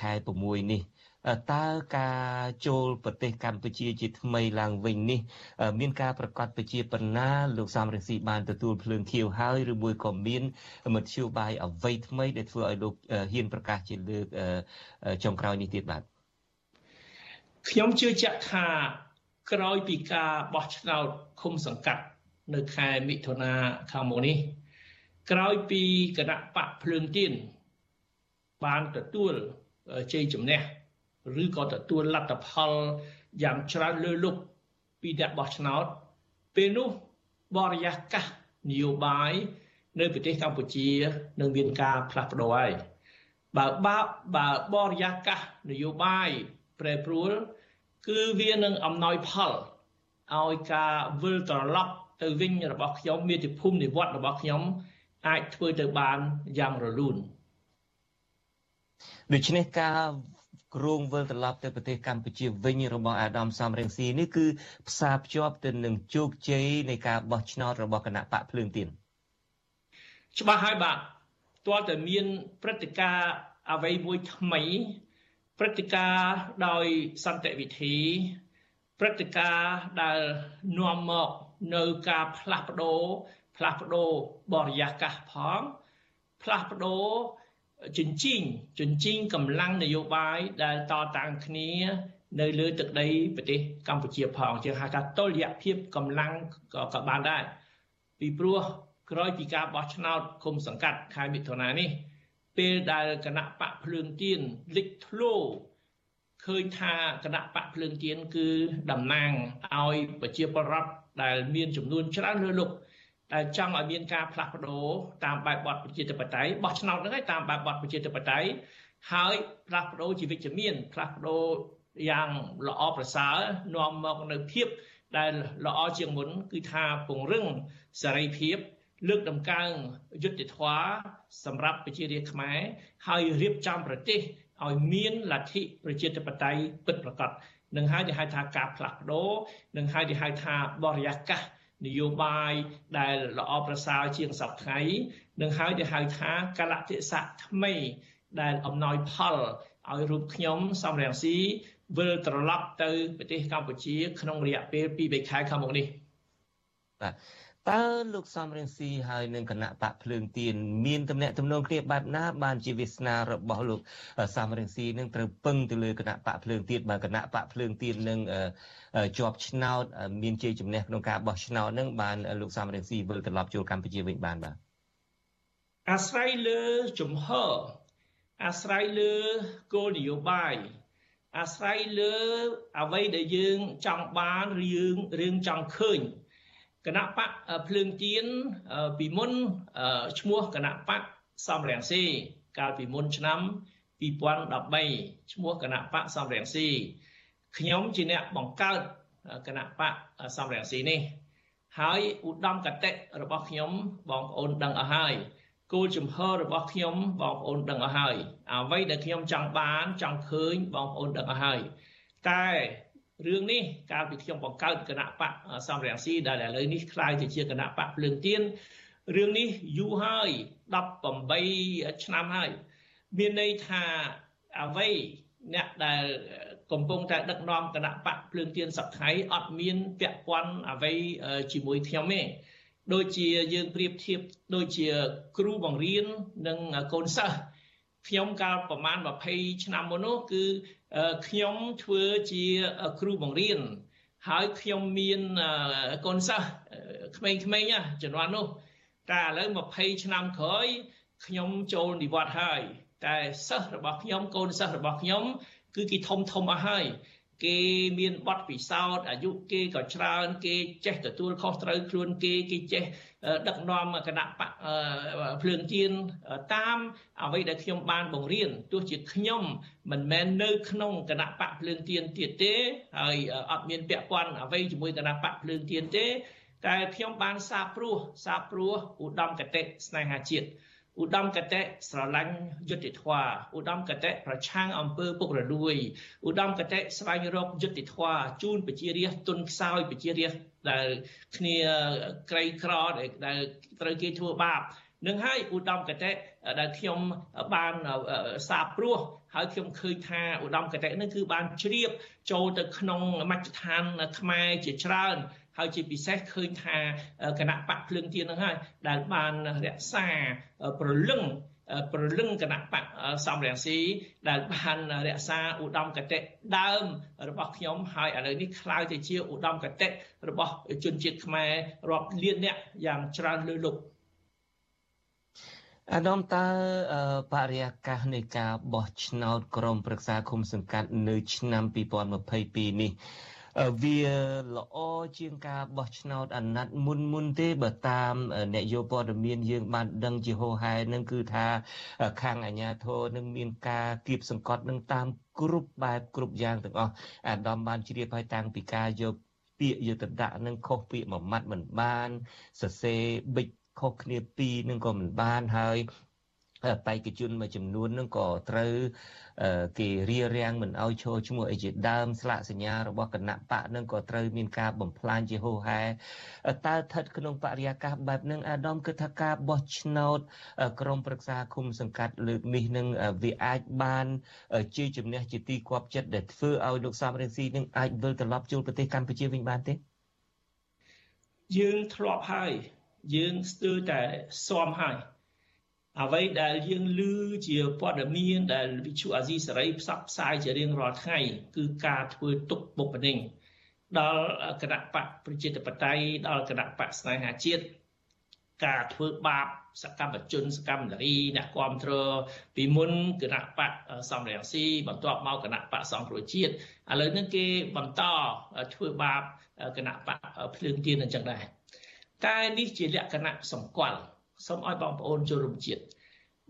ខែ6នេះតើការចូលប្រទេសកម្ពុជាជាថ្មីឡើងវិញនេះ មានការប្រកាសប្រជាបណ្ណាលោកសំរងស៊ីបានទទួលភ្លើងខៀវហើយឬមួយក៏មានមធ្យោបាយអ្វីថ្មីដែលធ្វើឲ្យលោកហ៊ានប្រកាសជាលើកចុងក្រោយនេះទៀតបាទខ្ញុំជឿជាក់ថាក្រោយពីការបោះឆ្នោតឃុំសង្កាត់ នៅខែមិថុនាខាងមុខនេះ ក្រោយពីគណៈបកភ្លើងទៀនបានទទួលជ័យជំនះឬក៏ទទួលលទ្ធផលយ៉ាងច្រើនលើលុបពីអ្នកបោះឆ្នោត ពេលនោះបរិយាកាសនយោបាយនៅប្រទេសកម្ពុជានឹងមានការផ្លាស់ប្ដូរហើយបើបើបើបរិយាកាសនយោបាយប្រែប្រួល គឺវានឹងអំណោយផលឲ្យការវិលត្រឡប់ ទៅវិញរបស់ខ្ញុំមាតុភូមិនិវត្តរបស់ខ្ញុំ អាចធ្វើទៅបានយ៉ាងរលូនដូច្នេះការគ្រោងវិលត្រឡប់ទៅប្រទេសកម្ពុជាវិញរបស់អាដាមសំរងស៊ីនេះគឺផ្សារភ្ជាប់ទៅនឹងជោគជ័យនៃការបោះឆ្នោតរបស់គណៈបកភ្លើងទៀនច្បាស់ហើយបាទទាល់តែមានព្រឹត្តិការណ៍អ្វីមួយថ្មីព្រឹត្តិការណ៍ដោយសន្តិវិធីព្រឹត្តិការណ៍ដែលនាំមក នៅការផ្លាស់ប្ដូរផ្លាស់ប្ដូរបរិយាកាសផង ផ្លាស់ប្ដូរជញ្ជីងជញ្ជីងកម្លាំងនយោបាយដែលតតាំងគ្នា នៅលើទឹកដីប្រទេសកម្ពុជាផងជាហៅថាតុល្យភាពកម្លាំងក៏បានដែរពីព្រោះក្រោយពីការបោះឆ្នោតគុំសង្កាត់ខែមិថុនានេះ ពេលដែលគណៈបកភ្លើងទៀនលេចធ្លោឃើញថាគណៈបកភ្លើងទៀនគឺតំណាងឲ្យប្រជាពលរដ្ឋ ដែលមានចំនួនច្រើនលើលោកដែលចង់ឲ្យមានការផ្លាស់ប្ដូរតាមបែបបទប្រជាធិបតេយ្យបោះឆ្នោតហ្នឹងឯងតាមបែបបទប្រជាធិបតេយ្យហើយផ្លាស់ប្ដូរជាវិជ្ជមានផ្លាស់ប្ដូរយ៉ាងល្អប្រសើរនាំមកនៅភាពដែលល្អជាងមុនគឺថាពង្រឹងសេរីភាពលើកដំកើងយុត្តិធម៌សម្រាប់ប្រជារាស្ត្រខ្មែរហើយរៀបចំប្រទេសឲ្យមានលទ្ធិប្រជាធិបតេយ្យពិតប្រាកដ នឹងហើយដែលហៅថាការផ្លាស់ប្ដូរនឹងហើយដែលហៅថាបរិយាកាសនយោបាយដែលល្អប្រសើរជាងសពថ្ងៃនឹងហើយដែលហៅថាកលៈទេសៈថ្មីដែលអំណោយផលឲ្យរូបខ្ញុំសំរងស៊ីវិលត្រឡប់ទៅប្រទេសកម្ពុជា ក្នុងរយៈពេល2-3ខែខាងមុខនេះបាទ តើលោកសំរងស៊ីហើយនឹងគណៈបកភ្លើងទៀនមានតំណែងទំនងគ្នាបែបណាបានជាវាសនារបស់លោកសំរងស៊ីនឹងត្រូវពឹងទៅលើគណៈបកភ្លើងទៀនបើគណៈបកភ្លើងទៀននឹងជាប់ឆ្នោត មានជ័យជំនះក្នុងការបោះឆ្នោតនឹងបានលោកសំរងស៊ីវិលត្រឡប់ចូលកម្ពុជាវិញបានបាទអាស្រ័យលើជំហរអាស្រ័យលើគោលនយោបាយអាស្រ័យលើអ្វីដែលយើងចង់បានរឿងរឿងចង់ឃើញ គណៈបកភ្លើងទៀនពីមុនឈ្មោះគណៈបកសំរងស៊ីកាលពីមុនឆ្នាំ2013ឈ្មោះគណៈបកសំរងស៊ីខ្ញុំជាអ្នកបង្កើតគណៈបកសំរងស៊ីនេះ ហើយឧត្តមគតិរបស់ខ្ញុំបងប្អូនដឹងអស់ហើយគោលជំហររបស់ខ្ញុំបងប្អូនដឹងអស់ហើយអ្វីដែលខ្ញុំចង់បានចង់ឃើញបងប្អូនដឹងអស់ហើយតែ រឿងនេះកាលពីខ្ញុំបង្កើតគណៈបកសំរងស៊ីដែលឥឡូវនេះคล้ายទៅជាគណៈបកភ្លើងទៀនរឿងនេះយូរហើយ18ឆ្នាំហើយមានន័យថាអ្វីអ្នកដែលកំពុងតែដឹកនាំគណៈបកភ្លើងទៀនសប្តាហ៍អត់មានពាក់ព័ន្ធអ្វីជាមួយខ្ញុំទេដូចជាយើងប្រៀបធៀបដូចជាគ្រូបង្រៀននិងកូនសិស្ស ខ្ញុំកាលប្រហែល20ឆ្នាំមុននោះគឺខ្ញុំធ្វើជាគ្រូបង្រៀនហើយខ្ញុំមានកូនសិស្សក្មេងៗជំនាន់នោះតែឥឡូវ20ឆ្នាំក្រោយខ្ញុំចូលនិវត្តន៍ហើយតែសិស្សរបស់ខ្ញុំកូនសិស្សរបស់ខ្ញុំគឺគេធំធំអស់ហើយ គេមានបទពិសោធន៍អាយុគេក៏ច្រើន គេចេះទទួលខុសត្រូវខ្លួនគេគេចេះដឹកនាំគណៈបកភ្លើងទៀនតាមអ្វីដែលខ្ញុំបានបង្រៀនទោះជាខ្ញុំមិនមែននៅក្នុងគណៈបកភ្លើងទៀនទៀតទេហើយអត់មានពាក់ព័ន្ធអ្វីជាមួយគណៈបកភ្លើងទៀនទេតែខ្ញុំបានសាបព្រោះសាបព្រោះឧត្តមកតេស្នេហាជាតិ ឧត្តមកតេស្រឡាញ់យុត្តិធម៌ឧត្តមកតេប្រឆាំងអំពើពុករលួយឧត្តមកតេស្វែងរកយុត្តិធម៌ជូនប្រជារាស្ត្រទុនខ្សោយប្រជារាស្ត្រដែលគ្នាក្រីក្រដែលត្រូវគេធ្វើបាបនឹងហើយឧត្តមកតេដែលខ្ញុំបានសាបព្រោះហើយខ្ញុំឃើញថាឧត្តមកតេនេះគឺបានជ្រាបចូលទៅក្នុងមជ្ឈដ្ឋានខ្មែរជាច្រើន ហើយជាពិសេសឃើញថាគណៈបកភ្លើងទៀនហ្នឹងហើយដែលបានរក្សាប្រលឹងប្រលឹងគណៈបកសំរងស៊ីដែលបានរក្សាឧត្តមកតេដើមរបស់ខ្ញុំហើយឥឡូវនេះคล้ายទៅជាឧត្តមកតេរបស់ជនជាតិខ្មែររាប់លានអ្នកយ៉ាងច្រើនលើលុប អាដាមតើបរិយាកាសនៃការបោះឆ្នោតក្រុមប្រឹក្សាឃុំសង្កាត់នៅឆ្នាំ2022នេះ វាល្អជាងការបោះឆ្នោតអាណត្តិមុនមុនទេបើតាមអ្នកយោព័ត៌មានយើងបានដឹងជាហោហែនឹងគឺថាខាងអាជ្ញាធរនឹងមានការគៀបសង្កត់នឹងតាមគ្រប់បែបគ្រប់យ៉ាងទាំងអស់អាដាមបានជ្រាបហើយតាំងពីការយកពាក្យយកទៅដាក់នឹងខុសពាក្យមួយម៉ាត់មិនបានសរសេរប៊ិចខុសគ្នាពីរនឹងក៏មិនបានហើយ បេក្ខជនមួយចំនួននឹងក៏ត្រូវគេរៀបរៀងមិនឲ្យឈរឈ្មោះអីជាដើមស្លាកសញ្ញារបស់គណៈបកនឹងក៏ត្រូវមានការបំផ្លាញជាហូរហែតើស្ថិតក្នុងបរិយាកាសបែបហ្នឹងអាដាមគិតថាការបោះឆ្នោតក្រមប្រឹក្សាគុំសង្កាត់លើកនេះនឹងវាអាចបានជាជំនះជាទីគាប់ចិត្តដែលធ្វើឲ្យលោកសំរងស៊ីនឹងអាចវិលត្រឡប់ចូលប្រទេសកម្ពុជាវិញបានទេយើងធ្លាប់ហើយយើងស្ទើរតែស៊ាំហើយ អ្វីដែលយើងឮជាព័ត៌មានដែលវិទ្យុអាស៊ីសេរីផ្សព្វផ្សាយជារៀងរាល់ថ្ងៃគឺការធ្វើទុកបុកម្នេញដល់គណៈបកប្រជាធិបតេយ្យដល់គណៈបកស្នេហាជាតិការធ្វើបាបសកម្មជនសកម្មនារីអ្នកគ្រប់គ្រងពីមុនគណៈបកសំរងស៊ីបន្ទាប់មកគណៈបកសង្គ្រោះជាតិឥឡូវនេះគេបន្តធ្វើបាបគណៈបកភ្លើងទៀនអញ្ចឹងដែរតែនេះជាលក្ខណៈសម្គាល់ សូមឲ្យបងប្អូនចូលរួមជាតិ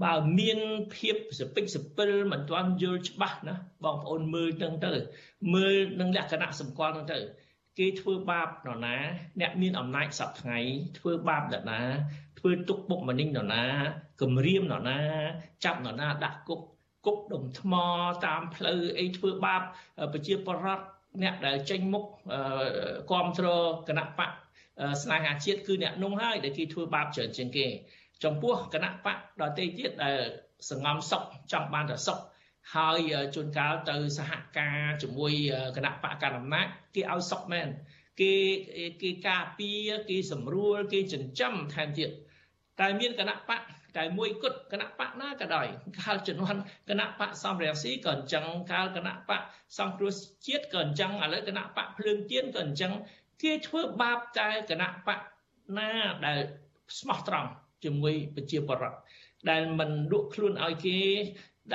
បើមានភាពសពិចសពិលមិនទាន់យល់ច្បាស់ណាបងប្អូនមើលទាំងទៅ មើលនឹងលក្ខណៈសម្គាល់ហ្នឹងទៅគេធ្វើបាបនរណា អ្នកមានអំណាចសពថ្ងៃធ្វើបាបនរណា ធ្វើទុកបុកម្នេញនរណាគំរាមនរណា ចាប់នរណាដាក់គុកគុកដុំថ្មតាមផ្លូវអីធ្វើបាបប្រជាពលរដ្ឋអ្នកដែលចេញមុខគ្រប់គ្រងគណៈបក ស្នេហាជាតិគឺអ្នកនោះហើយដែលគេធ្វើបាបច្រើនជាងគេចំពោះគណៈបកដទៃទៀតដែលសងំសុកចង់បានតែសុកហើយជួនកាលទៅសហការជាមួយគណៈបកកណ្ដាលអំណាចគេឲ្យសុកមែនគេគេការពារគេសម្រួលគេចិញ្ចឹមថែមទៀតតែមានគណៈបកតែមួយគត់គណៈបកណាក៏ដោយកាលជំនាន់គណៈបកសំរងស៊ីក៏អញ្ចឹងកាលគណៈបកសង្គ្រោះជាតិក៏អញ្ចឹងឥឡូវគណៈបកភ្លើងទៀនក៏អញ្ចឹង គេធ្វើបាបតែគណៈបកណាដែលស្មោះត្រង់ជាមួយប្រជាពលរដ្ឋដែលមិនលក់ខ្លួនឲ្យគេ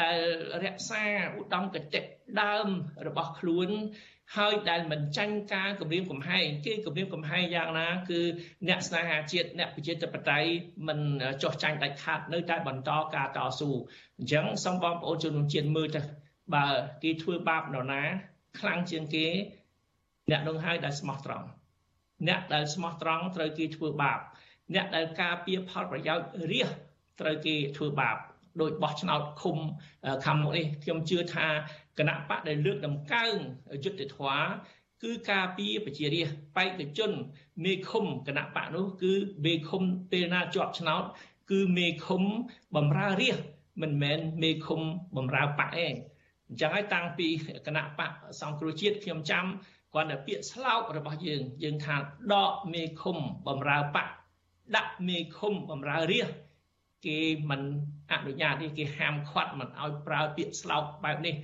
ដែលរក្សាឧត្តមគតិដើមរបស់ខ្លួនហើយដែលមិនចាញ់ការគម្រាមកំហែងគេគម្រាមកំហែងយ៉ាងណាគឺអ្នកស្នេហាជាតិអ្នកប្រជាធិបតេយ្យមិនចោះចាញ់ដាច់ខាតនៅតែបន្តការតស៊ូអញ្ចឹងសូមបងប្អូនជនរួមជាតិមើលទៅបើគេធ្វើបាបនរណា ខ្លាំងជាងគេ អ្នកនោះហើយដែលស្មោះត្រង់អ្នកដែលស្មោះត្រង់ត្រូវគេធ្វើបាប អ្នកដែលការពារផលប្រយោជន៍រាជត្រូវគេធ្វើបាបដោយបោះឆ្នោតឃុំខាងមុខនេះខ្ញុំជឿថាគណៈបកដែលលើកដំកើងយុទ្ធធម៌គឺការពារប្រជារាស្ត្របេក្ខជនមេឃុំគណៈបកនោះគឺមេឃុំពេលណាជាប់ឆ្នោត គឺមេឃុំបំរើរាស្ត្រមិនមែនមេឃុំបំរើបកឯងអញ្ចឹងហើយតាំងពីគណៈបកសង្គ្រោះជាតិខ្ញុំចាំ គាត់តែពាក្យស្លោករបស់យើងយើងថាដកមេឃុំបំរើបកដាក់មេឃុំបំរើរាជគេមិនអនុញ្ញាតទេគេហាមឃាត់មិនឲ្យប្រើពាក្យស្លោកបែបនេះ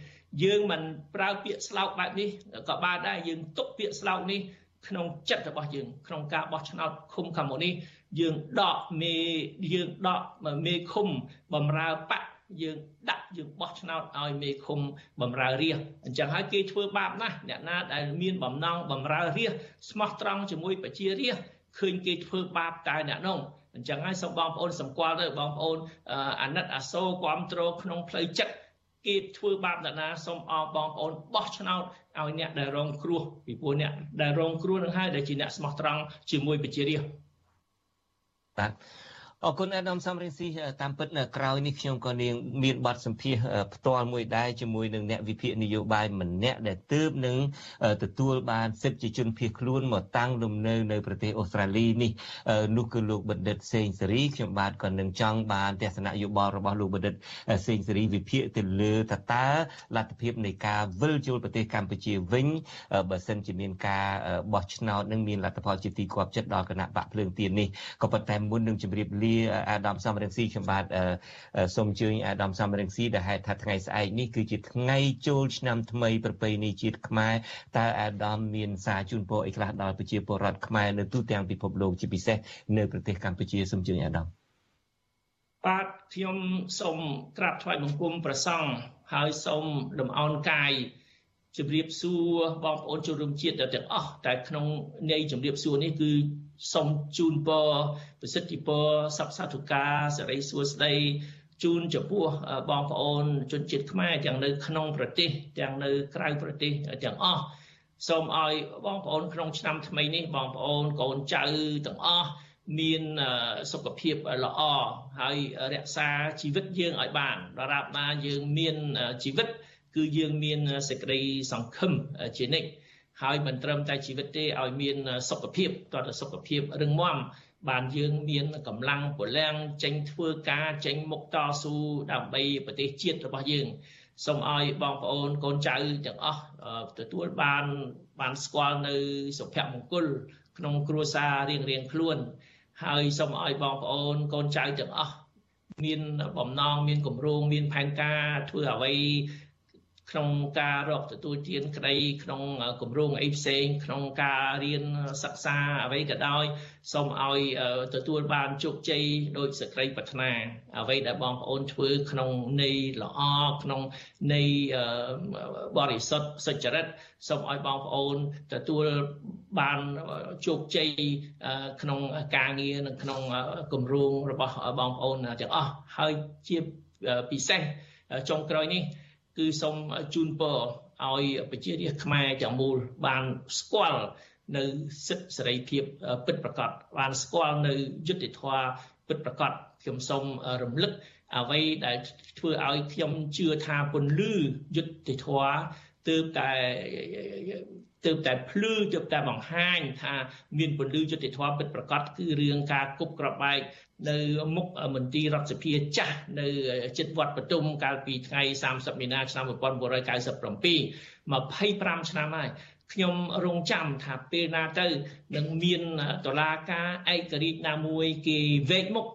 យើងមិនប្រើពាក្យស្លោកបែបនេះក៏បានដែរយើងទុកពាក្យស្លោកនេះក្នុងចិត្តរបស់យើងក្នុងការបោះឆ្នោតឃុំខាងមុខនេះយើងដកមេយើងដកមេឃុំបំរើបក យើងដាក់យើងបោះឆ្នោតឲ្យមេឃុំបំរើរាជអញ្ចឹងហើយគេធ្វើបាបណាស់អ្នកណាដែលមានបំណងបំរើរាជស្មោះត្រង់ជាមួយប្រជារាជឃើញគេធ្វើបាបតើអ្នកនោះអញ្ចឹងហើយសូមបងប្អូនសម្គាល់ទៅបងប្អូនអាណិតអាសូរគ្រប់គ្រងក្នុងផ្លូវចិត្តគេធ្វើបាបអ្នកណាសូមអរបងប្អូនបោះឆ្នោតឲ្យអ្នកដែលរងគ្រោះពីព្រោះអ្នកដែលរងគ្រោះនឹងហើយដែលជាអ្នកស្មោះត្រង់ជាមួយប្រជារាជបាទ អរគុណអាដាមសំរិនស៊ីតាមពិតនៅក្រោយនេះខ្ញុំក៏នាងមានបទសម្ភាសផ្ទាល់មួយដែរជាមួយនឹងអ្នកវិភាគនយោបាយម្នាក់ដែលទើបនឹងទទួលបានសិទ្ធិជាជនភៀសខ្លួនមកតាំងលំនៅនៅប្រទេសអូស្ត្រាលីនេះនោះគឺលោកបណ្ឌិតសេងសេរីខ្ញុំបាទក៏នឹងចង់បានទស្សនៈយោបល់របស់លោកបណ្ឌិតសេងសេរីវិភាគទៅលើតើតើលទ្ធភាពនៃការវិលចូលប្រទេសកម្ពុជាវិញបើសិនជាមានការបោះឆ្នោតនឹងមានលទ្ធផលជាទីគាប់ចិត្តដល់គណៈបកភ្លើងទៀននេះក៏ប៉ុន្តែមុននឹងជម្រាបលាអាដាមសំរងស៊ីខ្ញុំបាទសូមអញ្ជើញអាដាមសំរងស៊ីដែលហេតុថាថ្ងៃស្អែកនេះគឺជាថ្ងៃចូលឆ្នាំថ្មីប្រពៃណីជាតិខ្មែរតើអាដាមមានសារជូនពរអីខ្លះដល់ប្រជាពលរដ្ឋខ្មែរនៅទូទាំងពិភពលោកជាពិសេសនៅប្រទេសកម្ពុជាសូមអញ្ជើញអាដាមបាទខ្ញុំសូមក្រាបថ្វាយបង្គំព្រះសង្ឃហើយសូមលំអោនកាយ ជម្រាបសួរបងប្អូនជនរួមជាតិទាំងអស់តែក្នុងនៃជម្រាបសួរនេះគឺសូមជូនពរប្រសិទ្ធិពរសពសាធុការសេរីសួស្តីជូនចំពោះបងប្អូនជនជាតិខ្មែរទាំងនៅក្នុងប្រទេសទាំងនៅក្រៅប្រទេសទាំងអស់សូមឲ្យបងប្អូនក្នុងឆ្នាំថ្មីនេះបងប្អូនកូនចៅទាំងអស់មានសុខភាពល្អហើយរក្សាជីវិតយើងឲ្យបានដរាបណាយើងមានជីវិតគឺ យើងមានសេចក្តីសង្ឃឹមជានិច្ចហើយមិនត្រឹមតែជីវិតទេឲ្យមានសុខភាពតើសុខភាពរឹងមាំបានយើងមានកម្លាំងពលំចេញធ្វើការចេញមុខតស៊ូដើម្បីប្រទេសជាតិរបស់យើងសូមឲ្យបងប្អូនកូនចៅទាំងអស់ទទួលបានបានស្គាល់នៅសុភមង្គលក្នុងគ្រួសាររៀងរៀងខ្លួន ហើយសូមឲ្យបងប្អូនកូនចៅទាំងអស់មានបំណងមានគម្រោងមានផែនការធ្វើអ្វី ក្នុងការរកទទួលទានក្តីក្នុងគម្រោងអីផ្សេង ក្នុងការរៀនសិក្សាអ្វីក៏ដោយសូមឲ្យទទួលបានជោគជ័យដោយសេចក្តីប្រាថ្នាអ្វីដែលបងប្អូនធ្វើក្នុងនៃល្អក្នុងនៃបរិសុទ្ធសុចរិតសូមឲ្យបងប្អូនទទួលបានជោគជ័យក្នុងការងារនិងក្នុងគម្រោងរបស់បងប្អូនទាំងអស់ហើយជាពិសេសចុងក្រោយនេះ គឺសូមជូនពរឲ្យប្រជារាស្ត្រខ្មែរទាំងមូលបានស្គាល់នៅសិទ្ធិសេរីភាពពិតប្រាកដបានស្គាល់នៅយុត្តិធម៌ពិតប្រាកដខ្ញុំសូមរំលឹកអ្វីដែលធ្វើឲ្យខ្ញុំជឿថាពន្លឺយុត្តិធម៌ទើបតែ ទើបតែភ្លឺទើបតែបង្ហាញថាមានពលឺយុតិធម៌ពិតប្រាកដគឺរឿងការគប់ក្របបែកនៅមុខមន្ទីររដ្ឋសភាចាស់នៅចិត្តវត្តបទុមកាលពីថ្ងៃ30មីនាឆ្នាំ1997 25ឆ្នាំហើយខ្ញុំរងចាំថាពេលណាទៅនឹងមានតឡាការឯករាជ្យណាមួយគេវេកមុខ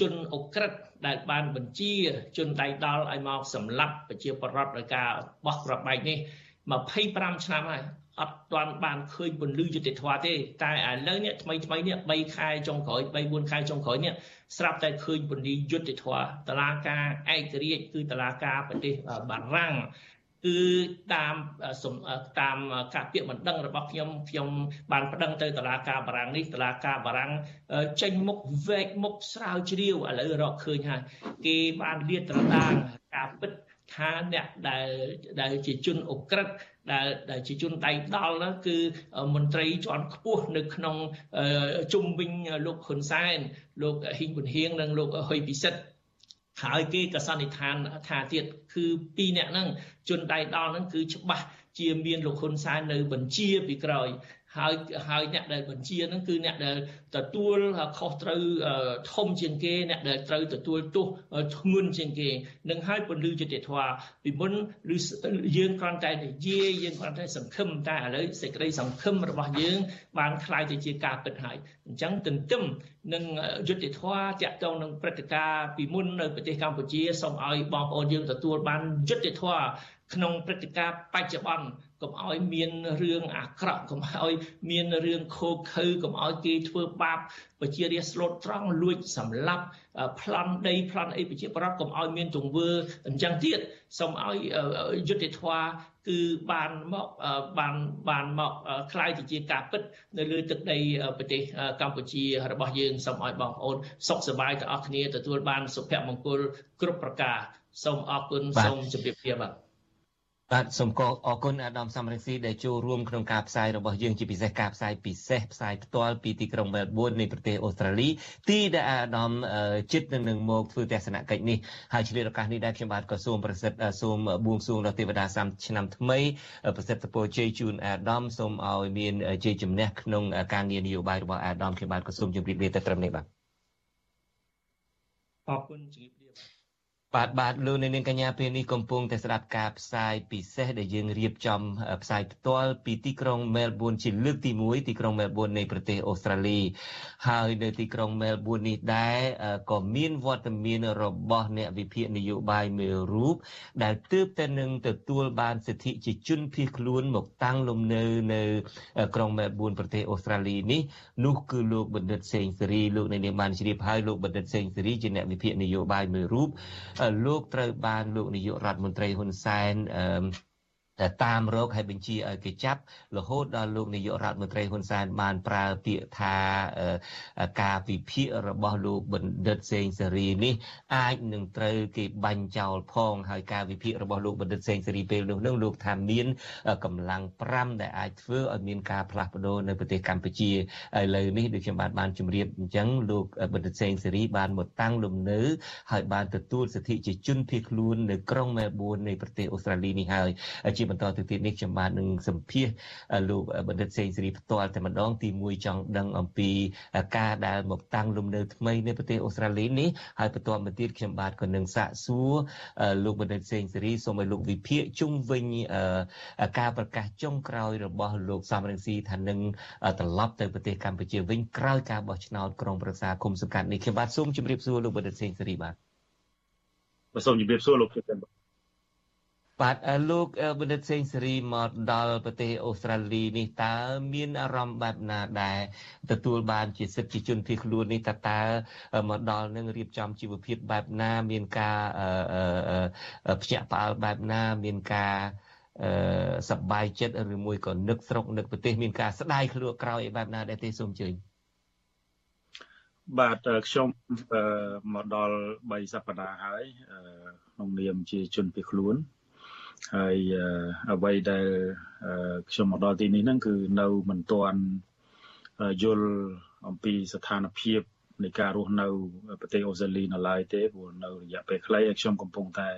ជនអុក្រិតដែលបានបញ្ជា ជនដៃដល់ឲ្យមកសម្លាប់ប្រជាពលរដ្ឋដោយការបោះក្របបែកនេះ25ឆ្នាំហើយ អត់ទាន់បានឃើញពន្លឺយុតិធធទេតែឥឡូវនេះថ្មីថ្មីនេះ3ខែចុងក្រោយ3 4ខែចុងក្រោយនេះស្រាប់តែឃើញពន្លឺយុតិធធតឡាការឯករាជ្យគឺតឡាការប្រទេសបារាំងគឺតាមតាមការពាក្យបណ្ដឹងរបស់ខ្ញុំខ្ញុំបានប្តឹងទៅតុលាការបារាំងនេះតុលាការបារាំងចេញមុខវែកមុខស្រាវជ្រាវឥឡូវរកឃើញហើយគេបានលាតត្រដាងការពិត ថាអ្នកដែលដែលជាជនអ ுக ្រិតដែលដែលជាជនដៃដល់នោះគឺមន្ត្រីជាន់ខ្ពស់នៅក្នុងជុំវិញលោកហ៊ុនសែនលោកហ៊ីងប៊ុនហៀងនិងលោកហ៊ុយពិសិដ្ឋហើយគេក៏សន្និដ្ឋានថាទៀតគឺពីរអ្នកហ្នឹងជនដៃដល់ហ្នឹងគឺច្បាស់ជាមានលោកហ៊ុនសែននៅបញ្ជាពីក្រោយ ហើយហើយអ្នកដែលបញ្ជាហ្នឹងគឺអ្នកដែលទទួលខុសត្រូវធំជាងគេអ្នកដែលត្រូវទទួលទោសធ្ងន់ជាងគេនឹងហើយពលឺយុតិធម៌ពីមុនឬយើងគ្រាន់តែនិយាយយើងគ្រាន់តែសង្ឃឹមតែឥឡូវសេចក្តីសង្ឃឹមរបស់យើងបានคล้ายទៅជាការពិតហើយអញ្ចឹងទន្ទឹមនឹងយុតិធម៌តាក់ទងនឹងព្រឹត្តិការណ៍ពីមុននៅប្រទេសកម្ពុជាសូមឲ្យបងប្អូនយើងទទួលបានយុតិធម៌ក្នុងព្រឹត្តិការណ៍បច្ចុប្បន្ន កុំឲ្យមានរឿងអាក្រក់កុំឲ្យមានរឿងខូខើកុំឲ្យគេធ្វើបាបប្រជារាស្ត្រស្លូតត្រង់លួចសម្លាប់ប្លន់ដីប្លន់អីប្រជាប្រដ្ឋកុំឲ្យមានទង្វើអញ្ចឹងទៀតសូមឲ្យយុទ្ធធម៌គឺបានមកបានបានមកคล้ายទៅជាការពិតនៅលើទឹកដីប្រទេសកម្ពុជារបស់យើងសូមឲ្យបងប្អូនសុខសប្បាយទាំងអស់គ្នាទទួលបានសុភមង្គលគ្រប់ប្រការសូមអរគុណសូមជម្រាបលាបាទ បាទសូមអរគុណអាដាមសំរងស៊ីដែលចូលរួមក្នុងការផ្សាយរបស់យើងជាពិសេសការផ្សាយពិសេសផ្សាយផ្ទាល់ពីទីក្រុងមែលប៊ននៃប្រទេសអូស្ត្រាលីទីដែលអាដាមជិតនឹងនឹងមកធ្វើទស្សនកិច្ចនេះហើយឆ្លៀតឱកាសនេះដែរខ្ញុំបាទក៏សូមប្រសិទ្ធសូមបួងសួងដល់ទេវតាសាមឆ្នាំថ្មីប្រសិទ្ធពរជ័យជូនអាដាមសូមឲ្យមានជ័យជំនះក្នុងការងារនយោបាយរបស់អាដាមខ្ញុំបាទក៏សូមជម្រាបលាទៅត្រឹមនេះបាទអរគុណជម្រាបលា បាទបាទបាទលោកនាងកញ្ញាពេលនេះកំពុងតែស្ដាប់ការផ្សាយពិសេសដែលយើងរៀបចំផ្សាយផ្ទាល់ពីទីក្រុងមែលប៊នជាលើកទី1ទីក្រុងមែលប៊ននៃប្រទេសអូស្ត្រាលីហើយនៅទីក្រុងមែលប៊ននេះដែរក៏មានវត្តមានរបស់អ្នកវិភាគនយោបាយមួយរូបដែលទើបតែនឹងទទួលបានសិទ្ធិជាជនភៀសខ្លួនមកតាំងលំនៅនៅក្រុងមែលប៊នប្រទេសអូស្ត្រាលីនេះនោះគឺលោកបណ្ឌិតសេងសេរីលោកនាងបានជ្រាបហើយលោកបណ្ឌិតសេងសេរីជាអ្នកវិភាគនយោបាយមួយរូបលោកត្រូវបានលោកនាយករដ្ឋមន្ត្រីហ៊ុនសែនអឺ តាមរកឲ្យបញ្ជាឲ្យគេចាប់រហូតដល់លោកនាយករដ្ឋមន្ត្រីហ៊ុនសែនបានប្រើពាក្យថាការវិភាគរបស់លោកបណ្ឌិតសេងសេរីនេះអាចនឹងត្រូវគេបាញ់ចោលផងហើយការវិភាគរបស់លោកបណ្ឌិតសេងសេរីពេលនោះនឹងលោកថាមានកម្លាំង5ដែលអាចធ្វើឲ្យមានការផ្លាស់ប្ដូរនៅប្រទេសកម្ពុជាឥឡូវនេះដូចខ្ញុំបានបានជម្រាបអញ្ចឹងលោកបណ្ឌិតសេងសេរីបានមកតាំងលំនៅហើយបានទទួលសិទ្ធិជាជនភៀសខ្លួននៅក្រុងមែលប៊ននៃប្រទេសអូស្ត្រាលីនេះហើយជាបន្តទៅទៀតនេះខ្ញុំបាទនឹងសម្ភាសលោកបណ្ឌិតសេងសេរីផ្ទាល់តែម្ដងទី1ចង់ដឹងអំពីការដែលមកតាំងលំនៅថ្មីនៅប្រទេសអូស្ត្រាលីនេះហើយបន្តមកទៀតខ្ញុំបាទក៏នឹងសាកសួរលោកបណ្ឌិតសេងសេរីសូមឲ្យលោកវិភាគជុំវិញការប្រកាសចុងក្រោយរបស់លោកសំរងស៊ីថានឹងត្រឡប់ទៅប្រទេសកម្ពុជាវិញក្រោយការបោះឆ្នោតក្រុងប្រឹក្សាគុំសង្កាត់នេះខ្ញុំបាទសូមជម្រាបសួរលោកបណ្ឌិតសេងសេរីបាទសូមជម្រាបសួរលោកជិតបាទ លោកបណ្ឌិតសេងសេរីមកដល់ប្រទេសអូស្ត្រាលីនេះតើមានអារម្មណ៍បែបណាដែរទទួលបានជាសិទ្ធិជនភៀសខ្លួននេះតើតើមកដល់នឹងរៀបចំជីវភាពបែបណាមានការភ្ញាក់ផ្អើលបែបណាមានការសប្បាយចិត្តឬមួយក៏នឹកស្រុកនឹកប្រទេសមានការស្ដាយខ្លួនក្រោយឯបែបណាដែរទេសូមជើញបាទខ្ញុំមកដល់3សប្តាហ៍ហើយក្នុងនាមជាជនភៀសខ្លួន ហើយអ្វីដែលខ្ញុំមកដល់ទីនេះហ្នឹងគឺនៅមិនទាន់យល់អំពីស្ថានភាពនៃការរស់នៅប្រទេសអូស្ត្រាលីនៅឡើយទេព្រោះនៅរយៈពេលខ្លីខ្ញុំកំពុងតែ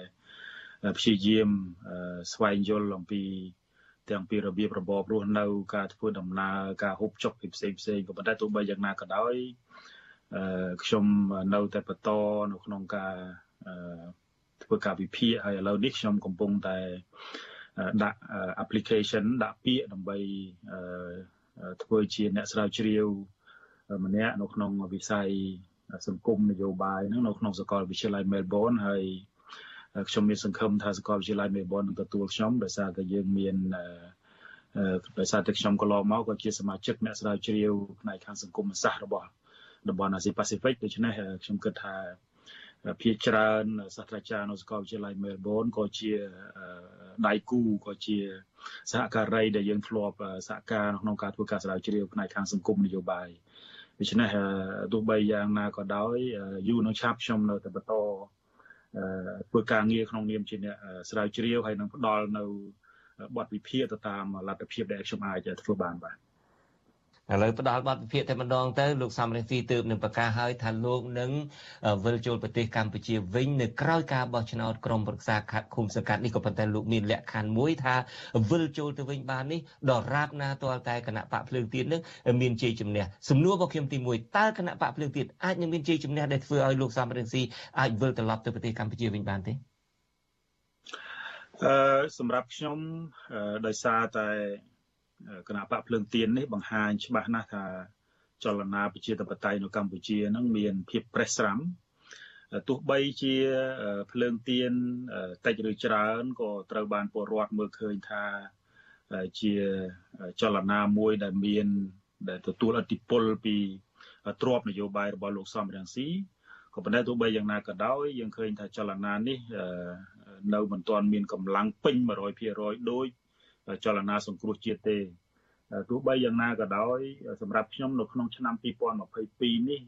ព្យាយាមស្វែងយល់អំពីទាំងពីរបៀបរបបរស់នៅ ការធ្វើដំណើរការហូបចុកពីផ្សេងផ្សេងក៏ប៉ុន្តែទោះបីយ៉ាងណាក៏ដោយខ្ញុំនៅតែបន្តនៅក្នុងការ ធ្វើការវិភាគហើយឥឡូវនេះខ្ញុំកំពុងតែដាក់ application ដាក់ពាក្យដើម្បីធ្វើជាអ្នកស្រាវជ្រាវម្នាក់នៅក្នុងវិស័យសង្គមនយោបាយហ្នឹងនៅក្នុងសាកលវិទ្យាល័យ Melbourne ហើយខ្ញុំមានសង្ឃឹមថាសាកលវិទ្យាល័យ Melbourne នឹងទទួលខ្ញុំដោយសារតែយើងមានដោយសារតែខ្ញុំកន្លងមកក៏ជាសមាជិកអ្នកស្រាវជ្រាវផ្នែកខាងសង្គមសាស្ត្ររបស់តំបន់អាស៊ីប៉ាស៊ីហ្វិកដូច្នេះខ្ញុំគិតថា ភាគច្រើនសាស្ត្រាចារ្យនៅសាកលវិទ្យាល័យមែលប៊នក៏ជាដៃគូក៏ជាសហការីដែលយើងធ្លាប់សហការក្នុងការធ្វើការស្រាវជ្រាវផ្នែកខាងសង្គមនយោបាយដូច្នេះទោះបីយ៉ាងណាក៏ដោយយូរនឹងឆាប់ខ្ញុំនៅតែបន្តធ្វើការងារក្នុងនាមជាអ្នកស្រាវជ្រាវហើយនឹងផ្ដល់នៅបទវិភាគទៅតាមលទ្ធភាពដែលខ្ញុំអាចធ្វើបានបាទ ឥឡូវផ្ដល់បទវិភាគតែម្ដងទៅលោកសំរងស៊ីទើបនឹងប្រកាសឲ្យថាលោកនឹងវិលចូលប្រទេសកម្ពុជាវិញនៅក្រៅការបោះឆ្នោតក្រុមប្រឹក្សាខាត់ឃុំសង្កាត់នេះក៏ប៉ុន្តែលោកមានលក្ខខណ្ឌមួយថាវិលចូលទៅវិញបាននេះដល់រាបណាទាល់តែគណៈបកភ្លើងទៀននឹងមានជ័យជំនះសំណួររបស់ខ្ញុំទី1តើគណៈបកភ្លើងទៀនអាចនឹងមានជ័យជំនះដែលធ្វើឲ្យលោកសំរងស៊ីអាចវិលត្រឡប់ទៅប្រទេសកម្ពុជាវិញបានទេអឺសម្រាប់ខ្ញុំដោយសារតែ គណៈបកភ្លើងទៀននេះបង្ហាញច្បាស់ណាស់ថាចលនាប្រជាធិបតេយ្យនៅកម្ពុជានឹងមានភាពប្រេះស្រាំទោះបីជាភ្លើងទៀនតិចឬច្រើនក៏ត្រូវបានពលរដ្ឋមើលឃើញថាជាចលនាមួយដែលមានដែលទទួលឥទ្ធិពលពីទ្របនយោបាយរបស់លោកសំរងស៊ីក៏ប៉ុន្តែទោះបីយ៉ាងណាក៏ដោយយើងឃើញថាចលនានេះនៅមិនទាន់មានកម្លាំងពេញ100%ដោយ ចលនាសង្គ្រោះជាតិទេទោះបីយ៉ាងណាក៏ដោយសម្រាប់ខ្ញុំនៅក្នុងឆ្នាំ2022នេះ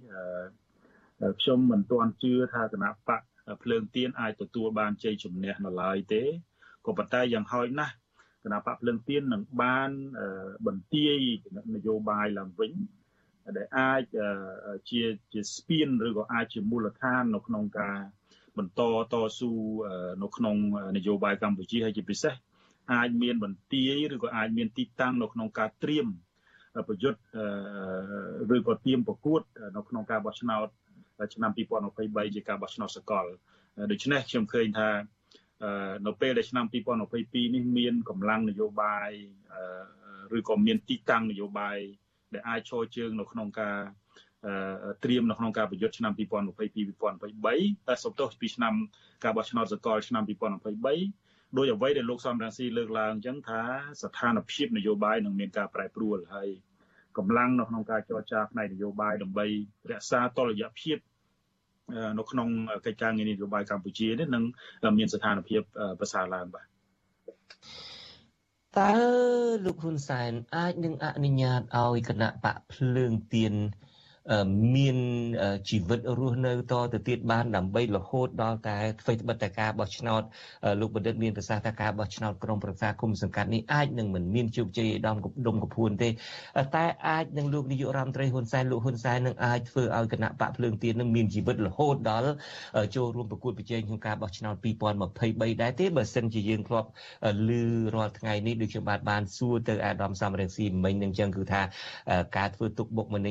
ខ្ញុំមិនទាន់ជឿថាគណៈបកភ្លើងទៀនអាចទទួលបានជ័យជំនះនៅឡើយទេក៏ប៉ុន្តែយ៉ាងហោចណាស់គណៈបកភ្លើងទៀននឹងបានបន្ទាយនយោបាយឡើងវិញដែលអាចជាជាស្ពានឬក៏អាចជាមូលដ្ឋាននៅក្នុងការបន្តតស៊ូនៅក្នុងនយោបាយកម្ពុជាហើយជាពិសេស អាចមានបន្ទាយឬក៏អាចមានទីតាំងនៅក្នុងការត្រៀមប្រយុទ្ធឬក៏ទៀមប្រកួត នៅក្នុងការបោះឆ្នោតឆ្នាំ2023ជាការបោះឆ្នោតសកលដូច្នេះខ្ញុំឃើញថានៅពេលដែលឆ្នាំ2022នេះមានកម្លាំងនយោបាយឬក៏មានទីតាំងនយោបាយដែលអាចឈរជើងនៅក្នុងការត្រៀមនៅក្នុងការប្រយុទ្ធឆ្នាំ2022-2023តែសំទោសពីឆ្នាំការបោះឆ្នោតសកលឆ្នាំ2023 ដោយអ្វីដែលលោកសំរងស៊ីលើកឡើងអញ្ចឹងថាស្ថានភាពនយោបាយនឹងមានការប្រែប្រួលហើយកម្លាំងនៅក្នុងការចរចាផ្នែកនយោបាយដើម្បីរក្សាតុល្យភាពនៅក្នុងកិច្ចការងារនយោបាយកម្ពុជានេះនឹងមានស្ថានភាពប្រសើរឡើងបាទតើលោកហ៊ុនសែនអាចនឹងអនុញ្ញាតឲ្យគណៈបកភ្លើងទៀន មានជីវិតរស់នៅតទៅទៀតបានដើម្បីរហូតដល់តែធ្វើត្បិតតែការបោះឆ្នោតលោកបណ្ឌិតមានប្រសាសន៍ថាការបោះឆ្នោតក្រុមប្រឹក្សាគុំសង្កាត់នេះអាចនឹងមិនមានជោគជ័យដំដុំកពួនទេតែអាចនឹងលោកនាយករដ្ឋមន្ត្រីហ៊ុនសែនលោកហ៊ុនសែននឹងអាចធ្វើឲ្យគណៈបកភ្លើងទៀននឹងមានជីវិតរហូតដល់ចូលរួមប្រកួតប្រជែងក្នុងការបោះឆ្នោត2023ដែរទេបើសិនជាយើងធ្លាប់ឮរាល់ថ្ងៃនេះដូចខ្ញុំបាទបានសួរទៅអាដាមសំរងស៊ីមិញនឹងចឹងគឺថាការធ្វើទុកបុកម្នេញ